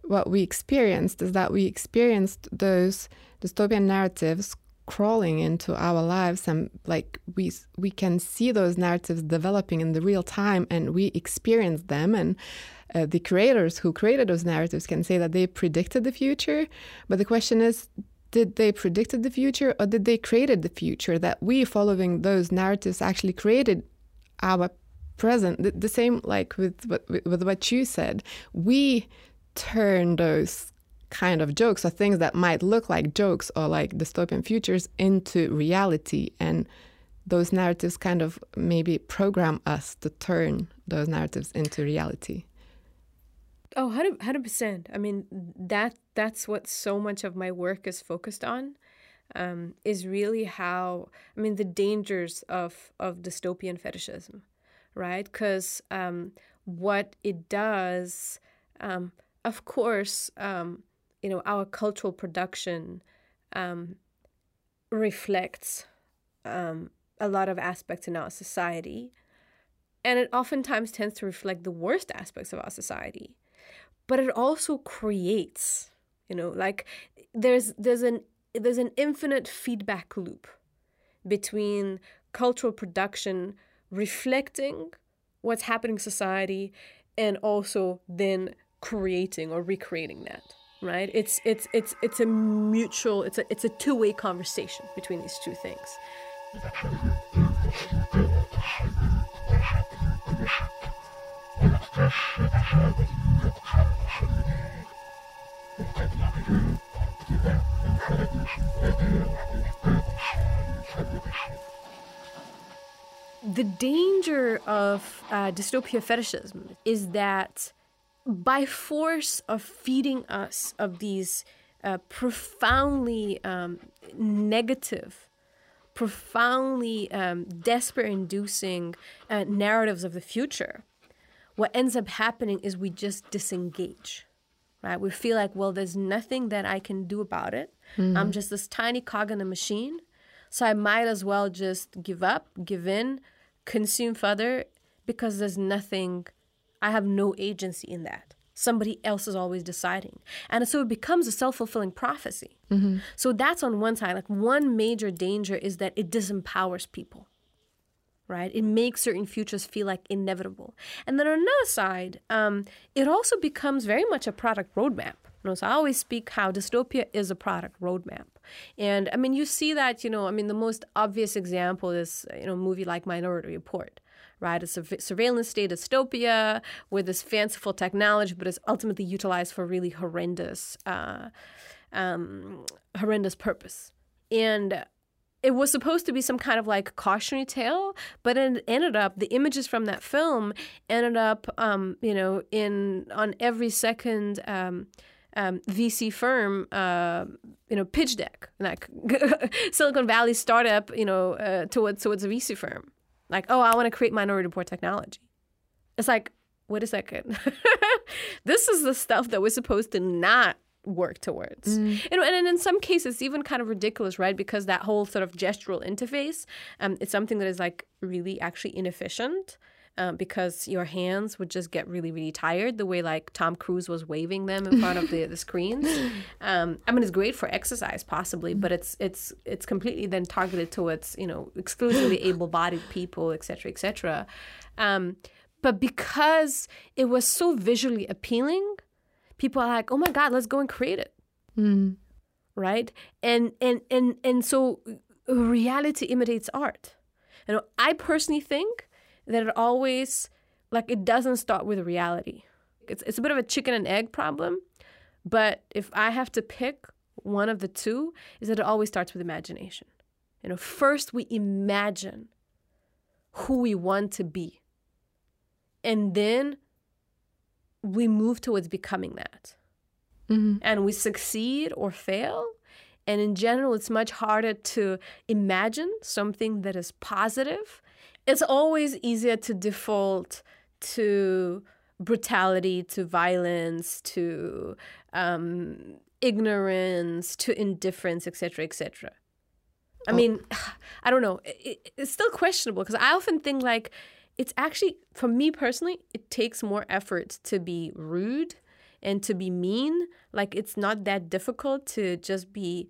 Speaker 2: what we experienced is that we experienced those dystopian narratives crawling into our lives and like we we can see those narratives developing in the real time and we experience them and uh, the creators who created those narratives can say that they predicted the future. But the question is did they predicted the future or did they created the future that we following those narratives actually created our present? The, the same like with, with with what you said. We turn those kind of jokes or things that might look like jokes or like dystopian futures into reality. And those narratives kind of maybe program us to turn those narratives into reality.
Speaker 1: Oh 100 percent. I mean that that's what so much of my work is focused on um, is really how i mean the dangers of of dystopian fetishism right? Because um, what it does um, of course um, you know our cultural production um, reflects um, a lot of aspects in our society. And it oftentimes tends to reflect the worst aspects of our society. But it also creates you know like there's there's an there's an infinite feedback loop between cultural production reflecting what's happening in society and also then creating or recreating that right? It's it's it's it's a mutual, it's a it's a two way conversation between these two things. The danger of uh, dystopia fetishism is that by force of feeding us of these uh, profoundly um, negative, profoundly um, despair inducing uh, narratives of the future, what ends up happening is we just disengage. Right? We feel like, well, there's nothing that I can do about it. Mm-hmm. I'm just this tiny cog in a machine. So I might as well just give up, give in, consume further, because there's nothing I have no agency in that. Somebody else is always deciding. And so it becomes a self fulfilling prophecy. Mm-hmm. So that's on one side. Like one major danger is that it disempowers people, right? It makes certain futures feel like inevitable. And then on another side, um, it also becomes very much a product roadmap. You know, so I always speak how dystopia is a product roadmap. And I mean, you see that, you know, I mean, the most obvious example is, you know, a movie like Minority Report right? A surveillance state dystopia with this fanciful technology, but it's ultimately utilized for really horrendous, uh, um, horrendous purpose. And it was supposed to be some kind of like cautionary tale, but it ended up the images from that film ended up, um, you know, in on every second. Um, um, VC firm, uh, you know, pitch deck, like Silicon Valley startup, you know, uh, towards towards a VC firm, like, oh, I want to create minority report technology. It's like, wait a second. this is the stuff that we're supposed to not work towards. Mm. And, and in some cases, even kind of ridiculous, right? Because that whole sort of gestural interface, um, it's something that is like really actually inefficient. Um, because your hands would just get really, really tired the way like Tom Cruise was waving them in front of the, the screens. Um, I mean, it's great for exercise possibly, but it's it's it's completely then targeted towards you know exclusively able-bodied people, et cetera, et cetera. Um, but because it was so visually appealing, people are like, "Oh my God, let's go and create it." Mm. Right, and and and and so reality imitates art. You know, I personally think that it always like it doesn't start with reality. It's it's a bit of a chicken and egg problem, but if I have to pick one of the two, is that it always starts with imagination. You know, first we imagine who we want to be. And then we move towards becoming that. Mm-hmm. And we succeed or fail. And in general, it's much harder to imagine something that is positive it's always easier to default to brutality, to violence, to um, ignorance, to indifference, etc., etc. I oh. mean, I don't know. It, it's still questionable because I often think like it's actually, for me personally, it takes more effort to be rude and to be mean. Like it's not that difficult to just be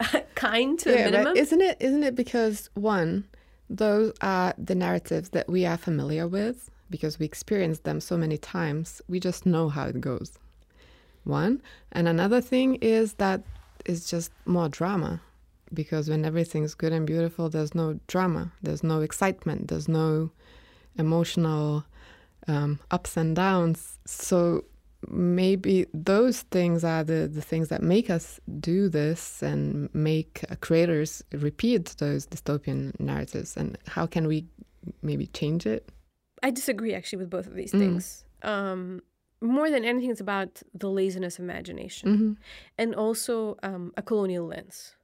Speaker 1: kind to yeah, a minimum.
Speaker 2: Isn't it? Isn't it because one, those are the narratives that we are familiar with because we experienced them so many times. We just know how it goes. One. And another thing is that it's just more drama because when everything's good and beautiful, there's no drama, there's no excitement, there's no emotional um, ups and downs. So maybe those things are the, the things that make us do this and make creators repeat those dystopian narratives and how can we maybe change it?
Speaker 1: I disagree actually with both of these mm. things. Um, more than anything it's about the laziness of imagination mm-hmm. and also um, a colonial lens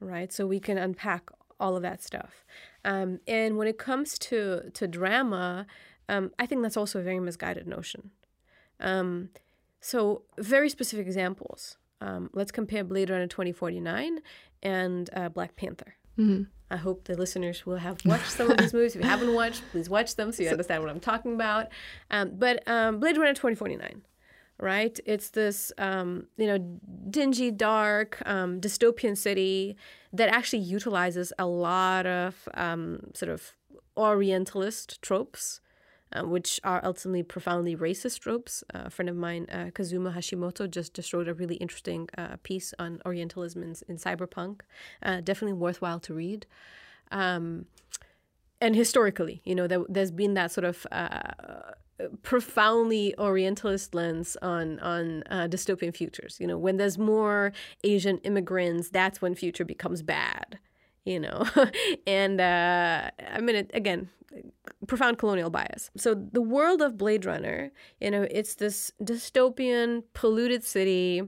Speaker 1: right? So we can unpack all of that stuff. Um, and when it comes to to drama um, i think that's also a very misguided notion um, so, very specific examples. Um, let's compare Blade Runner 2049 and uh, Black Panther. Mm-hmm. I hope the listeners will have watched some of these movies. If you haven't watched, please watch them so you understand what I'm talking about. Um, but um, Blade Runner 2049, right? It's this, um, you know, dingy, dark, um, dystopian city that actually utilizes a lot of um, sort of Orientalist tropes uh, which are ultimately profoundly racist tropes. Uh, a friend of mine, uh, Kazuma Hashimoto, just, just wrote a really interesting uh, piece on Orientalism in, in cyberpunk. Uh, definitely worthwhile to read. Um, and historically, you know, there, has been that sort of uh, profoundly Orientalist lens on on uh, dystopian futures. You know, when there's more Asian immigrants, that's when future becomes bad. You know, and uh, I mean, it, again, profound colonial bias. So the world of Blade Runner, you know, it's this dystopian, polluted city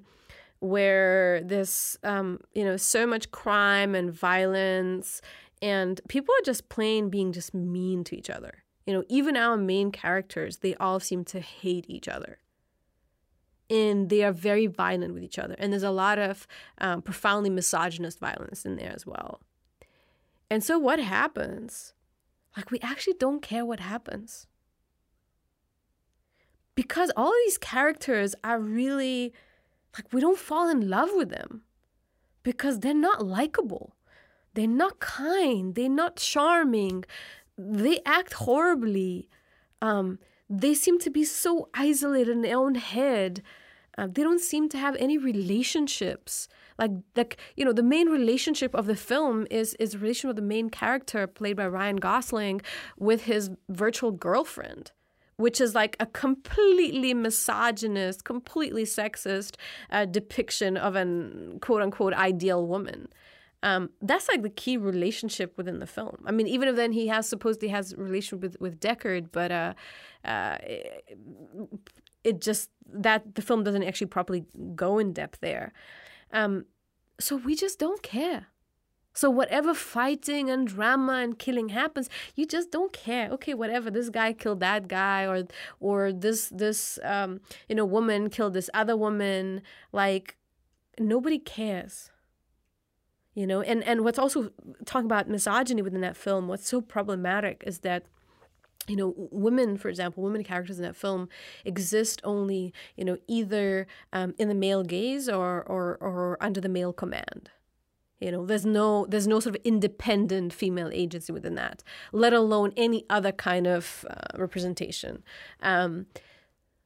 Speaker 1: where this, um, you know, so much crime and violence, and people are just plain being just mean to each other you know, even our main characters, they all seem to hate each other. And they are very violent with each other. And there's a lot of um, profoundly misogynist violence in there as well. And so what happens? Like, we actually don't care what happens. Because all these characters are really, like, we don't fall in love with them because they're not likable. They're not kind. They're not charming they act horribly. Um, they seem to be so isolated in their own head. Uh, they don't seem to have any relationships. Like, like you know, the main relationship of the film is is relation with the main character played by Ryan Gosling with his virtual girlfriend which is like a completely misogynist, completely sexist uh, depiction of an quote unquote ideal woman. Um, that's like the key relationship within the film. I mean, even if then he has supposedly has relationship with with Deckard, but uh, uh, it, it, just that the film doesn't actually properly go in depth there. Um, so we just don't care. So whatever fighting and drama and killing happens, you just don't care. Okay, whatever. This guy killed that guy, or or this this um, you know woman killed this other woman. Like nobody cares you know and and what's also talking about misogyny within that film what's so problematic is that you know women for example women characters in that film exist only you know either um, in the male gaze or, or or under the male command. You know there's no there's no sort of independent female agency within that let alone any other kind of uh, representation. Um,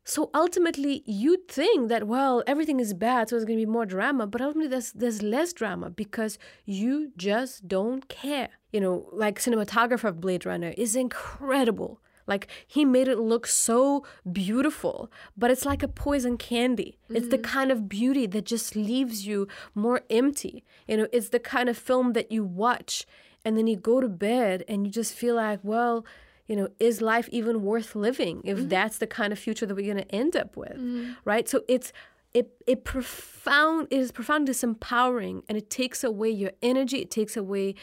Speaker 1: so ultimately, you'd think that well, everything is bad, so there's going to be more drama. But ultimately, there's there's less drama because you just don't care. You know, like cinematographer of Blade Runner is incredible. Like he made it look so beautiful, but it's like a poison candy. Mm-hmm. It's the mm-hmm. kind of beauty that just leaves you more empty. You know, it's the kind of film that you watch and then you go to bed and you just feel like, well, you know, is life even worth living if mm-hmm. that's the kind of future that we're going to end up with, mm-hmm. right? So it's it it profound it is profoundly disempowering, and it takes away your energy. It takes away,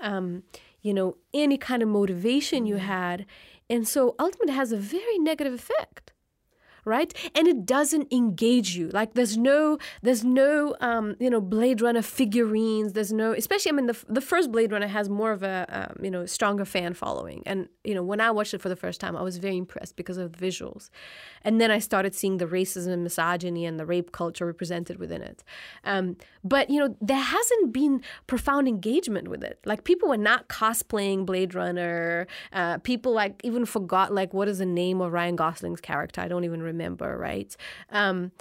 Speaker 1: um, you know, any kind of motivation you mm-hmm. had, and so ultimately it has a very negative effect right? And it doesn't engage you. Like there's no there's no um, you know Blade Runner figurines. There's no especially I mean the the first Blade Runner has more of a um, you know stronger fan following. And you know when I watched it for the first time, I was very impressed because of the visuals. And then I started seeing the racism and misogyny and the rape culture represented within it. Um, but you know there hasn't been profound engagement with it. Like people were not cosplaying Blade Runner. Uh, people like even forgot like what is the name of Ryan Gosling's character? I don't even remember remember, right? Um,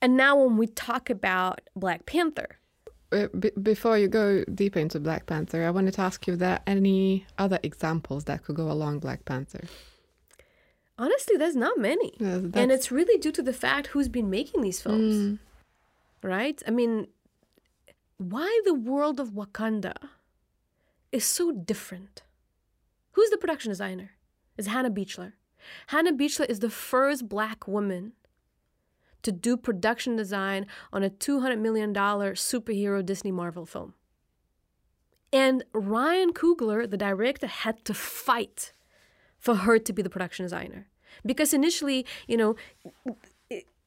Speaker 1: and now when we talk about Black Panther,
Speaker 2: uh, before you go deeper into Black Panther, I wanted to ask you if there are any other examples that could go along Black Panther.
Speaker 1: Honestly, there's not many, and it's really due to the fact who's been making these films, mm. right? I mean, why the world of Wakanda is so different. Who's the production designer? Is Hannah Beachler. Hannah Beachler is the first black woman to do production design on a $200 million superhero Disney Marvel film. And Ryan Coogler, the director, had to fight for her to be the production designer. Because initially, you know,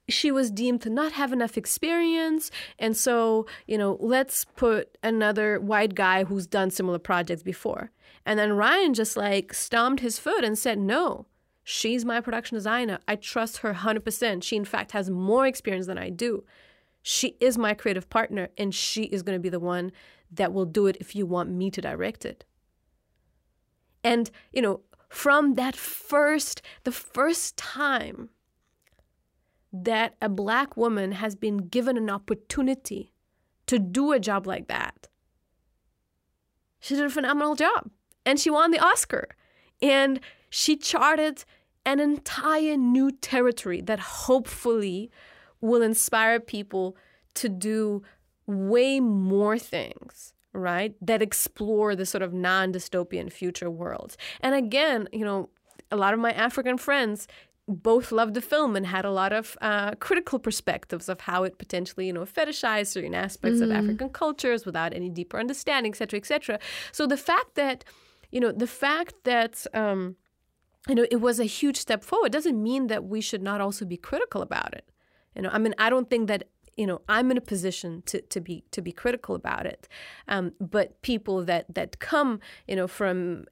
Speaker 1: she was deemed to not have enough experience. And so, you know, let's put another white guy who's done similar projects before. And then Ryan just like stomped his foot and said, no, She's my production designer. I trust her 100%. She, in fact, has more experience than I do. She is my creative partner, and she is going to be the one that will do it if you want me to direct it. And, you know, from that first, the first time that a black woman has been given an opportunity to do a job like that. She did a phenomenal job and she won the Oscar. And she charted an entire new territory that hopefully will inspire people to do way more things right that explore the sort of non-dystopian future worlds and again you know a lot of my african friends both loved the film and had a lot of uh, critical perspectives of how it potentially, you know, fetishized certain aspects mm. of African cultures without any deeper understanding, et cetera, et cetera. So the fact that, you know, the fact that, um, you know, it was a huge step forward It doesn't mean that we should not also be critical about it. You know, I mean, I don't think that you know I'm in a position to, to be to be critical about it, um, but people that that come you know from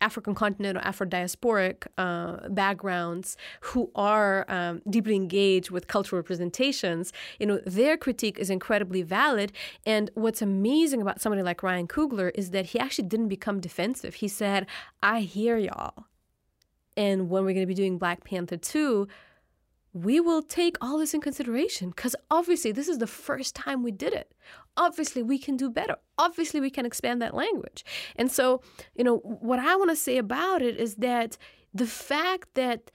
Speaker 1: African continent or Afro diasporic uh, backgrounds who are um, deeply engaged with cultural representations, you know, their critique is incredibly valid. And what's amazing about somebody like Ryan Coogler is that he actually didn't become defensive. He said, I hear y'all. And when we're going to be doing Black Panther 2, we will take all this in consideration because obviously this is the first time we did it. Obviously, we can do better. Obviously, we can expand that language. And so, you know, what I want to say about it is that the fact that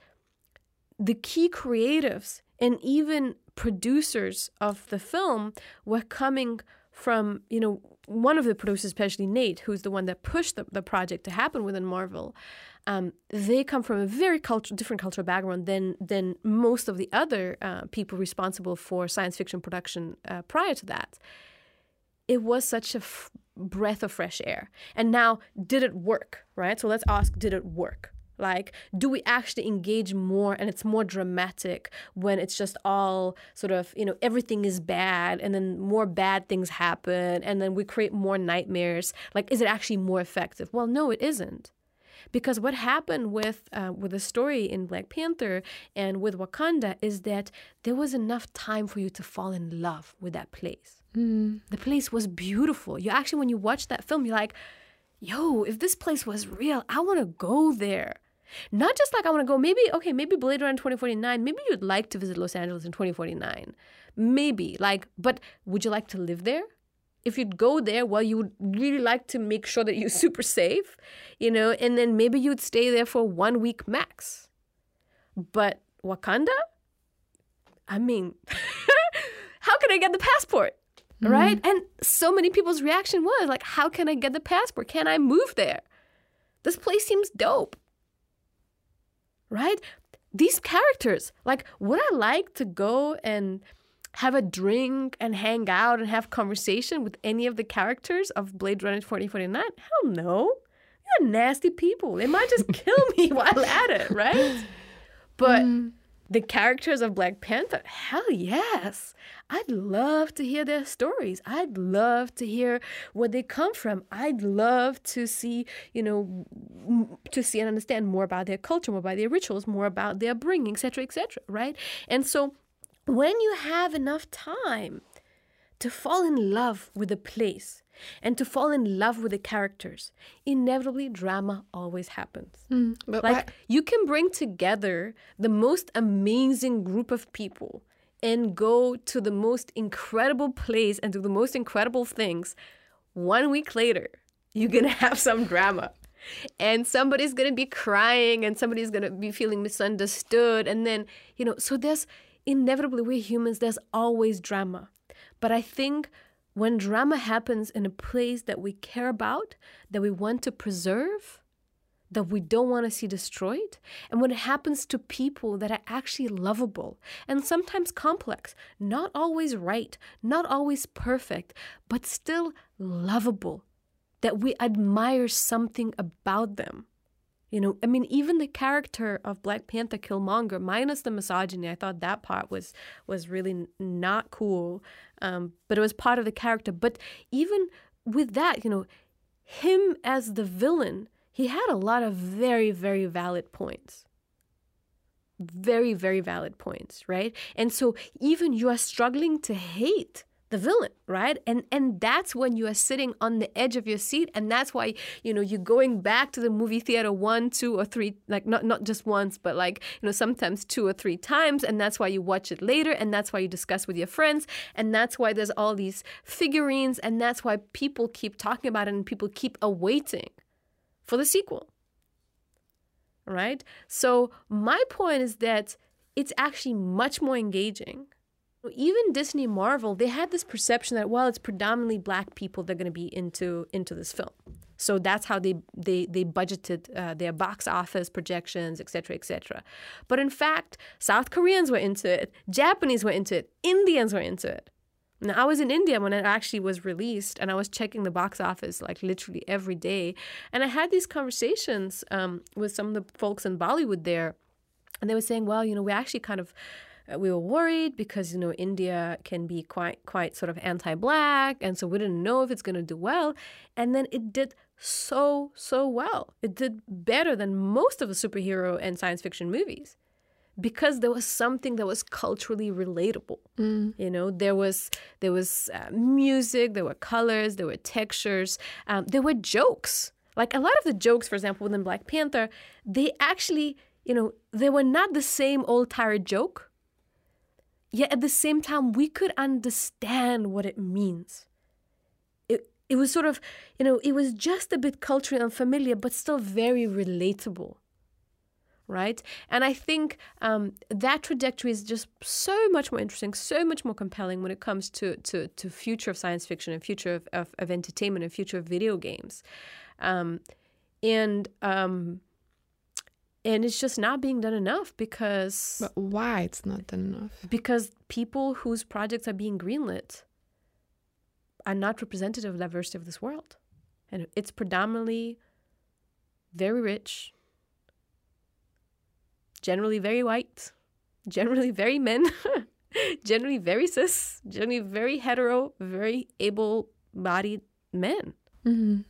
Speaker 1: the key creatives and even producers of the film were coming from, you know, one of the producers, especially Nate, who's the one that pushed the, the project to happen within Marvel, um, they come from a very different cultural background than than most of the other uh, people responsible for science fiction production uh, prior to that. It was such a f- breath of fresh air. And now, did it work? Right. So let's ask: Did it work? Like, do we actually engage more and it's more dramatic when it's just all sort of, you know, everything is bad and then more bad things happen and then we create more nightmares? Like, is it actually more effective? Well, no, it isn't. Because what happened with uh, with the story in Black Panther and with Wakanda is that there was enough time for you to fall in love with that place. Mm. The place was beautiful. You actually, when you watch that film, you're like, "Yo, if this place was real, I want to go there." Not just like I want to go, maybe, okay, maybe Blade Runner 2049, maybe you'd like to visit Los Angeles in 2049. Maybe, like, but would you like to live there? If you'd go there, well, you would really like to make sure that you're super safe, you know, and then maybe you'd stay there for one week max. But Wakanda? I mean, how can I get the passport? Mm-hmm. Right? And so many people's reaction was like, how can I get the passport? Can I move there? This place seems dope. Right? These characters, like, would I like to go and have a drink and hang out and have conversation with any of the characters of Blade Runner 2049? Hell no. You're nasty people. They might just kill me while at it, right? But mm. the characters of Black Panther, hell yes. I'd love to hear their stories. I'd love to hear where they come from. I'd love to see, you know, to see and understand more about their culture, more about their rituals, more about their bringing, etc., etc., right? And so when you have enough time to fall in love with a place and to fall in love with the characters, inevitably drama always happens. Mm, but like you can bring together the most amazing group of people and go to the most incredible place and do the most incredible things. One week later, you're gonna have some drama. And somebody's gonna be crying and somebody's gonna be feeling misunderstood. And then, you know, so there's inevitably we're humans there's always drama. But i think when drama happens in a place that we care about that we want to preserve that we don't want to see destroyed and when it happens to people that are actually lovable and sometimes complex not always right not always perfect but still lovable that we admire something about them you know, I mean, even the character of Black Panther Killmonger, minus the misogyny, I thought that part was was really not cool. Um, but it was part of the character. But even with that, you know, him as the villain, he had a lot of very, very valid points. Very, very valid points, right? And so even you are struggling to hate the villain, right? And and that's when you are sitting on the edge of your seat, and that's why you know you're going back to the movie theater one, two, or three, like not not just once, but like you know sometimes two or three times, and that's why you watch it later, and that's why you discuss with your friends, and that's why there's all these figurines, and that's why people keep talking about it, and people keep awaiting for the sequel, right? So my point is that it's actually much more engaging even Disney Marvel, they had this perception that well, it's predominantly black people that are going to be into into this film. So that's how they they they budgeted uh, their box office projections, et cetera, et cetera. But in fact, South Koreans were into it, Japanese were into it, Indians were into it. Now, I was in India when it actually was released, and I was checking the box office like literally every day. And I had these conversations um, with some of the folks in Bollywood there, and they were saying, well, you know, we actually kind of we were worried because you know India can be quite quite sort of anti-black, and so we didn't know if it's going to do well. And then it did so so well. It did better than most of the superhero and science fiction movies because there was something that was culturally relatable. Mm. You know, there was there was uh, music, there were colors, there were textures, um, there were jokes. Like a lot of the jokes, for example, within Black Panther, they actually, you know, they were not the same old tired joke Yet at the same time, we could understand what it means. It, it was sort of, you know, it was just a bit culturally unfamiliar, but still very relatable. Right? And I think um, that trajectory is just so much more interesting, so much more compelling when it comes to, to, to future of science fiction and future of, of, of entertainment and future of video games. Um, and um, and it's just not being done enough because
Speaker 2: but why it's not done enough?
Speaker 1: because people whose projects are being greenlit are not representative of the diversity of this world. And it's predominantly very rich generally very white generally very men generally very cis generally very hetero very able-bodied men. Mm-hmm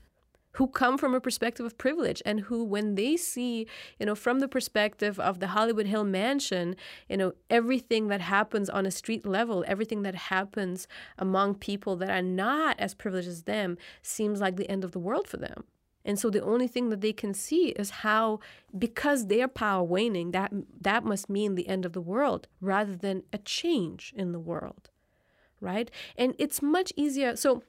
Speaker 1: who come from a perspective of privilege and who when they see you know from the perspective of the hollywood hill mansion you know everything that happens on a street level everything that happens among people that are not as privileged as them seems like the end of the world for them. And so the only thing that they can see is how because their power waning that that must mean the end of the world rather than a change in the world right? And it's much easier so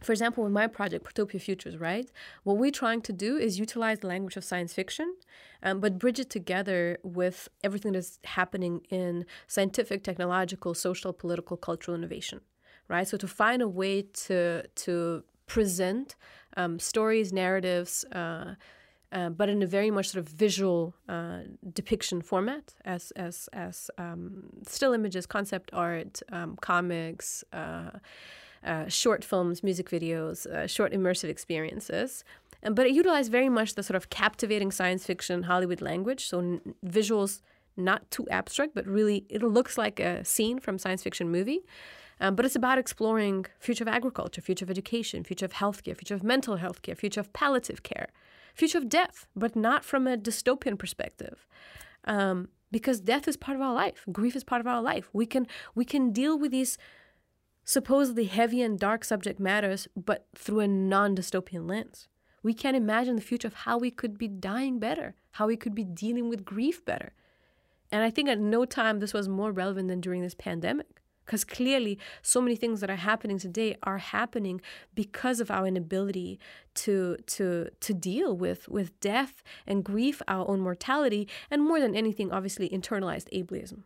Speaker 1: for example, with my project, Protopia Futures, right? What we're trying to do is utilize the language of science fiction, um, but bridge it together with everything that's happening in scientific, technological, social, political, cultural innovation, right? So to find a way to to present um, stories, narratives. Uh, uh, but in a very much sort of visual uh, depiction format, as as as um, still images, concept art, um, comics, uh, short films, music videos, uh, short immersive experiences. but it utilized very much the sort of captivating science fiction Hollywood language. So n- visuals not too abstract, but really it looks like a scene from science fiction movie. Um, but it's about exploring future of agriculture, future of education, future of healthcare, future of mental health care, future of palliative care, future of death, but not from a dystopian perspective. Um, because death is part of our life, grief is part of our life. We can we can deal with these supposedly heavy and dark subject matters, but through a non dystopian lens. We can't imagine the future of how we could be dying better, how we could be dealing with grief better. And I think at no time this was more relevant than during this pandemic. Because clearly, so many things that are happening today are happening because of our inability to to to deal with with death and grief, our own mortality, and more than anything, obviously internalized ableism,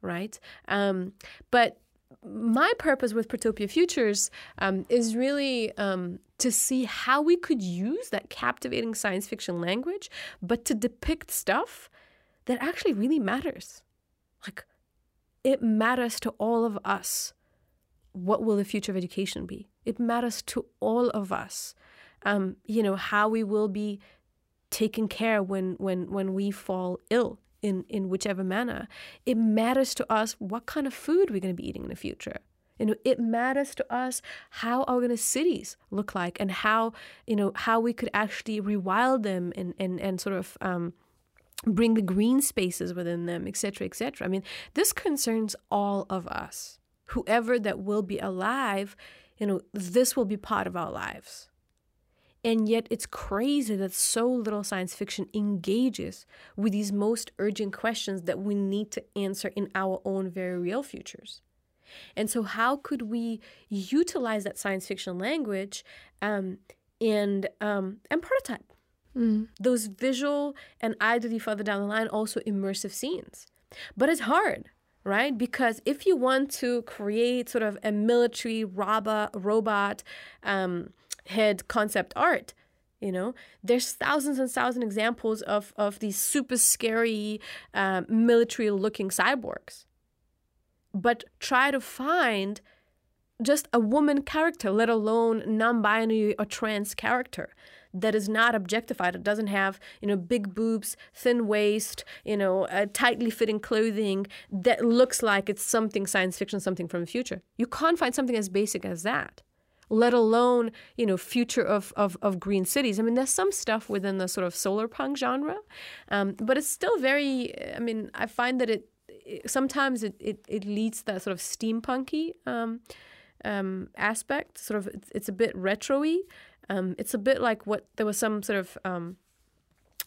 Speaker 1: right? Um, but my purpose with Protopia Futures um, is really um, to see how we could use that captivating science fiction language, but to depict stuff that actually really matters. Like, it matters to all of us. What will the future of education be? It matters to all of us. Um, you know how we will be taken care when when when we fall ill in, in whichever manner. It matters to us what kind of food we're going to be eating in the future. You know, it matters to us how our gonna cities look like and how, you know, how we could actually rewild them and, and, and sort of um, bring the green spaces within them, et cetera, et cetera. I mean, this concerns all of us whoever that will be alive, you know, this will be part of our lives. And yet, it's crazy that so little science fiction engages with these most urgent questions that we need to answer in our own very real futures. And so, how could we utilize that science fiction language um, and um, and prototype mm. those visual and ideally further down the line also immersive scenes? But it's hard, right? Because if you want to create sort of a military robot robot um, head concept art, you know there's thousands and thousands of examples of of these super scary uh, military looking cyborgs but try to find just a woman character, let alone non-binary or trans character that is not objectified. It doesn't have, you know, big boobs, thin waist, you know, tightly fitting clothing that looks like it's something science fiction, something from the future. You can't find something as basic as that. Let alone, you know, future of, of, of green cities. I mean, there's some stuff within the sort of solar punk genre, um, but it's still very. I mean, I find that it sometimes it, it, it leads that sort of steampunky um, um, aspect. Sort of, it's, it's a bit retro-y. Um, it's a bit like what there was some sort of um,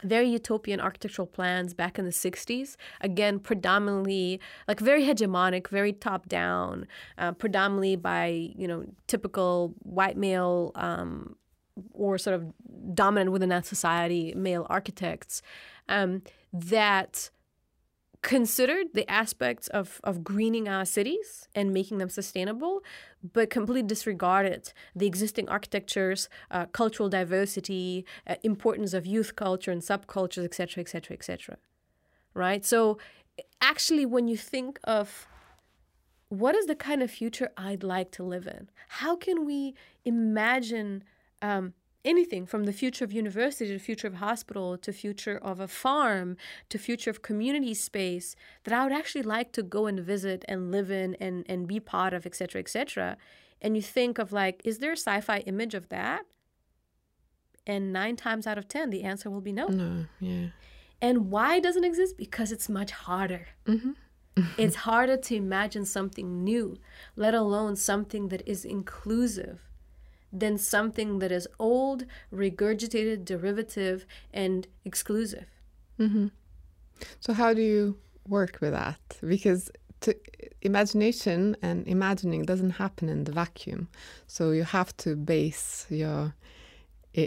Speaker 1: very utopian architectural plans back in the 60s. Again, predominantly like very hegemonic, very top down, uh, predominantly by, you know, typical white male um, or sort of dominant within that society male architects um, that considered the aspects of, of greening our cities and making them sustainable, but completely disregarded the existing architectures, uh, cultural diversity, uh, importance of youth culture and subcultures, etc., etc., etc. Right? So, actually, when you think of what is the kind of future I'd like to live in, how can we imagine um, anything from the future of university to the future of hospital to future of a farm to future of community space that I would actually like to go and visit and live in and, and be part of, etc., etc. And you think of like, is there a sci-fi image of that? And nine times out of ten, the answer will be no.
Speaker 2: No, yeah.
Speaker 1: And why doesn't exist? Because it's much harder. Mm-hmm. it's harder to imagine something new, let alone something that is inclusive than something that is old, regurgitated, derivative, and exclusive.
Speaker 2: Mm-hmm. So, how do you work with that? Because to, imagination and imagining doesn't happen in the vacuum. So, you have to base your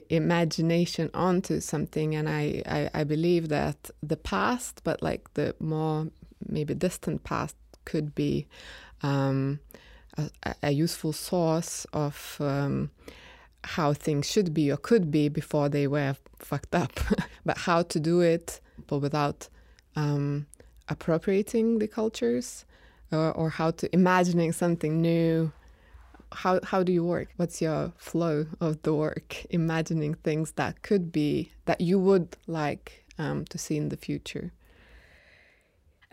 Speaker 2: imagination onto something. And I, I, I believe that the past, but like the more maybe distant past, could be. Um, a, a useful source of um, how things should be or could be before they were fucked up, but how to do it, but without um, appropriating the cultures, or, or how to imagining something new. How how do you work? What's your flow of the work? Imagining things that could be that you would like um, to see in the future.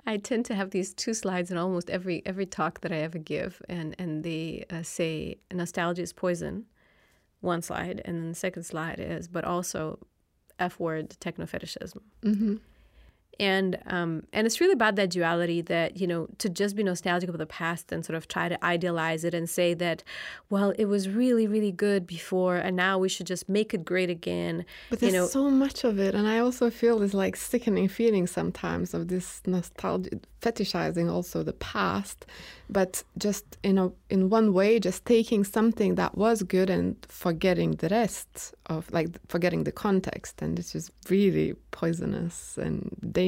Speaker 1: I tend to have these two slides in almost every every talk that I ever give, and and they uh, say nostalgia is poison, one slide, and then the second slide is but also f word techno fetishism. Mm-hmm and um, and it's really about that duality that you know to just be nostalgic of the past and sort of try to idealize it and say that well it was really really good before and now we should just make it great again
Speaker 2: but there's
Speaker 1: you know.
Speaker 2: so much of it and i also feel this like sickening feeling sometimes of this nostalgia fetishizing also the past but just in a in one way just taking something that was good and forgetting the rest of like forgetting the context. And it's just really poisonous and dangerous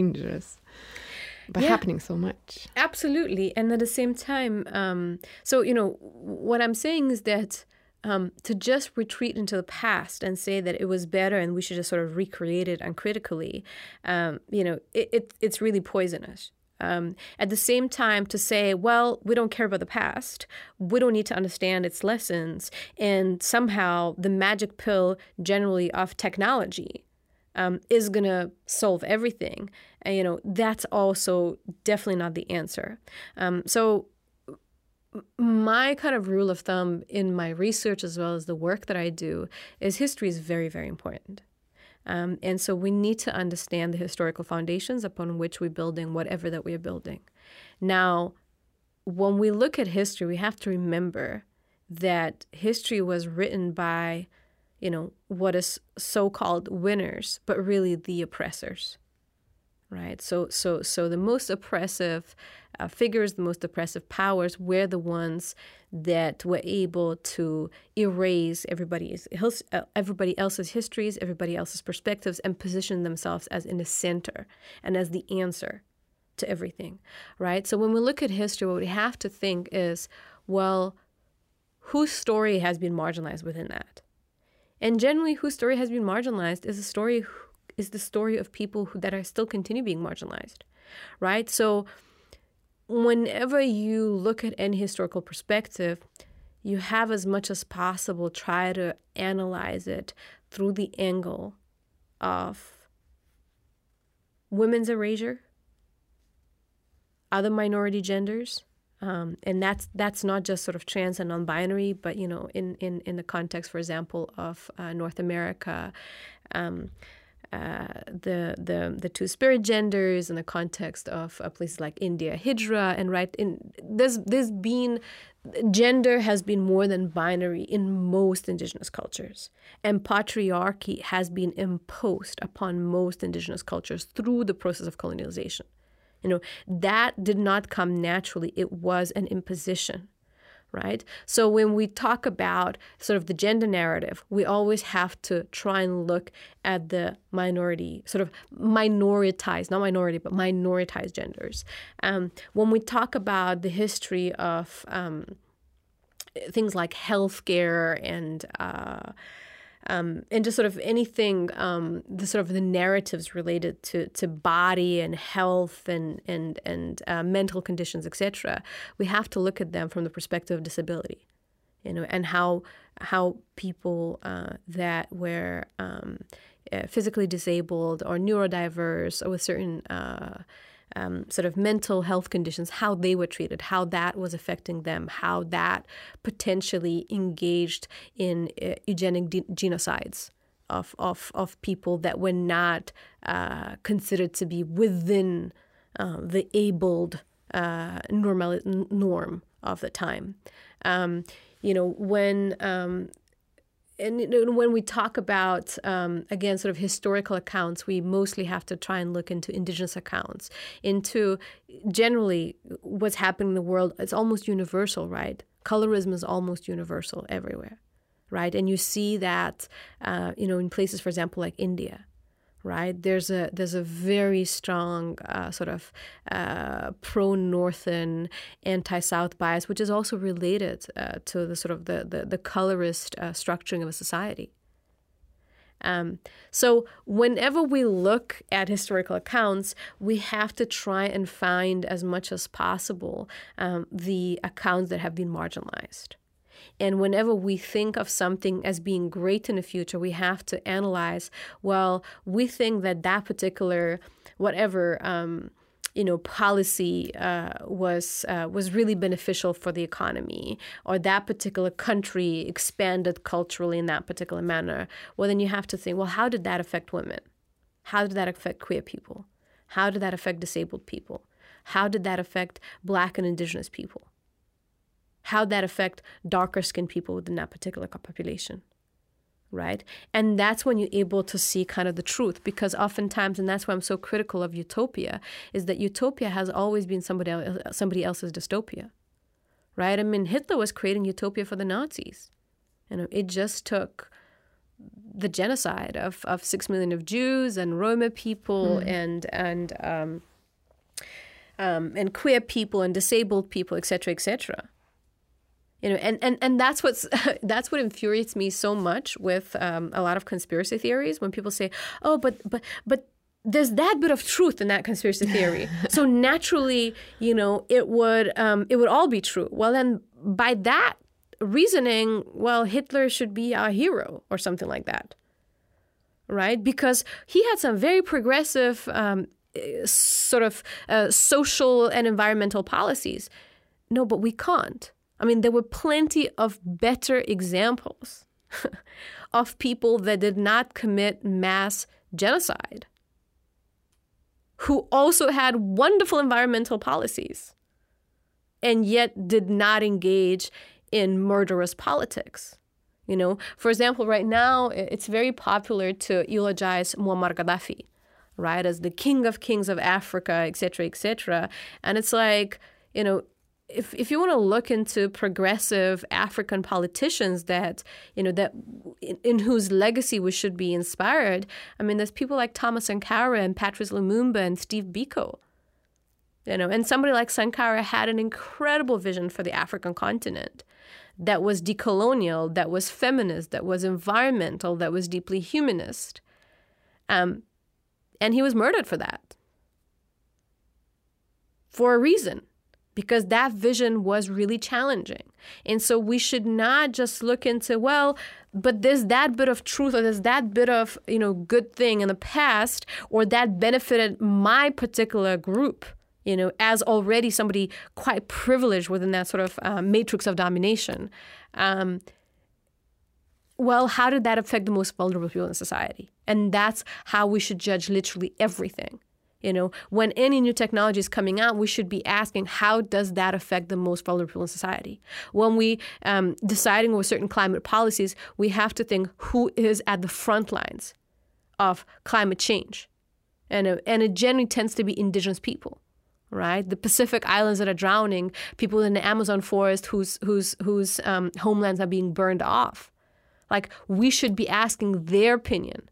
Speaker 2: but yeah, happening so much.
Speaker 1: Absolutely. And at the same time um, so you know what i'm saying is that um, to just retreat into the past and say that it was better and we should just sort of recreate it uncritically, um, you know, it, it, it's really poisonous. Um, at the same time, to say, well, we don't care about the past, we don't need to understand its lessons, and somehow the magic pill generally of technology um, is going to solve everything. And, you know, that's also definitely not the answer. Um, so, my kind of rule of thumb in my research as well as the work that I do is history is very, very important. Um, and so we need to understand the historical foundations upon which we're building whatever that we are building. Now, when we look at history, we have to remember that history was written by, you know, what is so-called winners, but really the oppressors right? So, so, so the most oppressive uh, figures, the most oppressive powers, were the ones that were able to erase everybody's uh, everybody else's histories, everybody else's perspectives, and position themselves as in the center and as the answer to everything, right? So when we look at history, what we have to think is, well, whose story has been marginalized within that? And generally, whose story has been marginalized is a story is the story of people who, that are still continue being marginalized, right? So whenever you look at any historical perspective, you have as much as possible try to analyze it through the angle of women's erasure, other minority genders, um, and that's that's not just sort of trans and non-binary, but you know, in in in the context, for example, of uh, North America, um, uh, the the the two spirit genders in the context of uh, places like India, Hijra, and right in there's there's been gender has been more than binary in most indigenous cultures, and patriarchy has been imposed upon most indigenous cultures through the process of colonialization. You know that did not come naturally; it was an imposition right? So when we talk about sort of the gender narrative, we always have to try and look at the minority, sort of minoritized, not minority, but minoritized genders. Um, when we talk about the history of um, things like healthcare and uh, um, and just sort of anything, um, the sort of the narratives related to, to body and health and and and uh, mental conditions, etc. We have to look at them from the perspective of disability, you know, and how how people uh, that were um, uh, physically disabled or neurodiverse or with certain uh, um, sort of mental health conditions, how they were treated, how that was affecting them, how that potentially engaged in uh, eugenic de- genocides of, of, of people that were not uh, considered to be within uh, the abled uh, normal norm of the time. Um, you know, when um, and when we talk about um, again sort of historical accounts we mostly have to try and look into indigenous accounts into generally what's happening in the world it's almost universal right? Colorism is almost universal everywhere right? And you see that uh, you know in places for example like india right? There's a there's a very strong uh, sort of uh, pro Northern, anti South bias, which is also related uh, to the sort of the the, the colorist uh, structuring of a society. Um, so whenever we look at historical accounts, we have to try and find as much as possible um, the accounts that have been marginalized. And whenever we think of something as being great in the future, we have to analyze well, we think that that particular, whatever, um, you know, policy uh, was uh, was really beneficial for the economy, or that particular country expanded culturally in that particular manner. Well, then you have to think, well, how did that affect women? How did that affect queer people? How did that affect disabled people? How did that affect Black and Indigenous people? How that affect darker skinned people within that particular population right? And that's when you're able to see kind of the truth because oftentimes and that's why i'm so critical of utopia is that utopia has always been somebody else, somebody else's dystopia right? I mean hitler was creating utopia for the nazis. You know it just took the genocide of, of six million of jews and roma people mm. and and um, um, and queer people and disabled people etc etc you know and, and and that's what's that's what infuriates me so much with um, a lot of conspiracy theories when people say oh but but but there's that bit of truth in that conspiracy theory. So naturally you know it would um, it would all be true. Well then by that reasoning well hitler should be our hero or something like that right? Because he had some very progressive um, sort of uh, social and environmental policies. No but we can't I mean, there were plenty of better examples of people that did not commit mass genocide, who also had wonderful environmental policies. and yet did not engage in murderous politics. You know, for example, right now it's very popular to eulogize Muammar Gaddafi, right, as the king of kings of Africa, etc., etc. And it's like, you know, if, if you want to look into progressive African politicians that you know that in, in, whose legacy we should be inspired, I mean, there's people like Thomas Sankara and Patrice Lumumba and Steve Biko. You know, and somebody like Sankara had an incredible vision for the African continent that was decolonial, that was feminist, that was environmental, that was deeply humanist. Um, and he was murdered for that. For a reason because that vision was really challenging. And so we should not just look into, well, but there's that bit of truth or there's that bit of, you know, good thing in the past or that benefited my particular group, you know, as already somebody quite privileged within that sort of uh, matrix of domination. Um, well, how did that affect the most vulnerable people in society? And that's how we should judge literally everything. You know, when any new technology is coming out, we should be asking how does that affect the most vulnerable in society. When we um, deciding with certain climate policies, we have to think who is at the front lines of climate change, and uh, and it generally tends to be indigenous people right? The Pacific islands that are drowning, people in the Amazon forest whose whose whose um, homelands are being burned off. Like we should be asking their opinion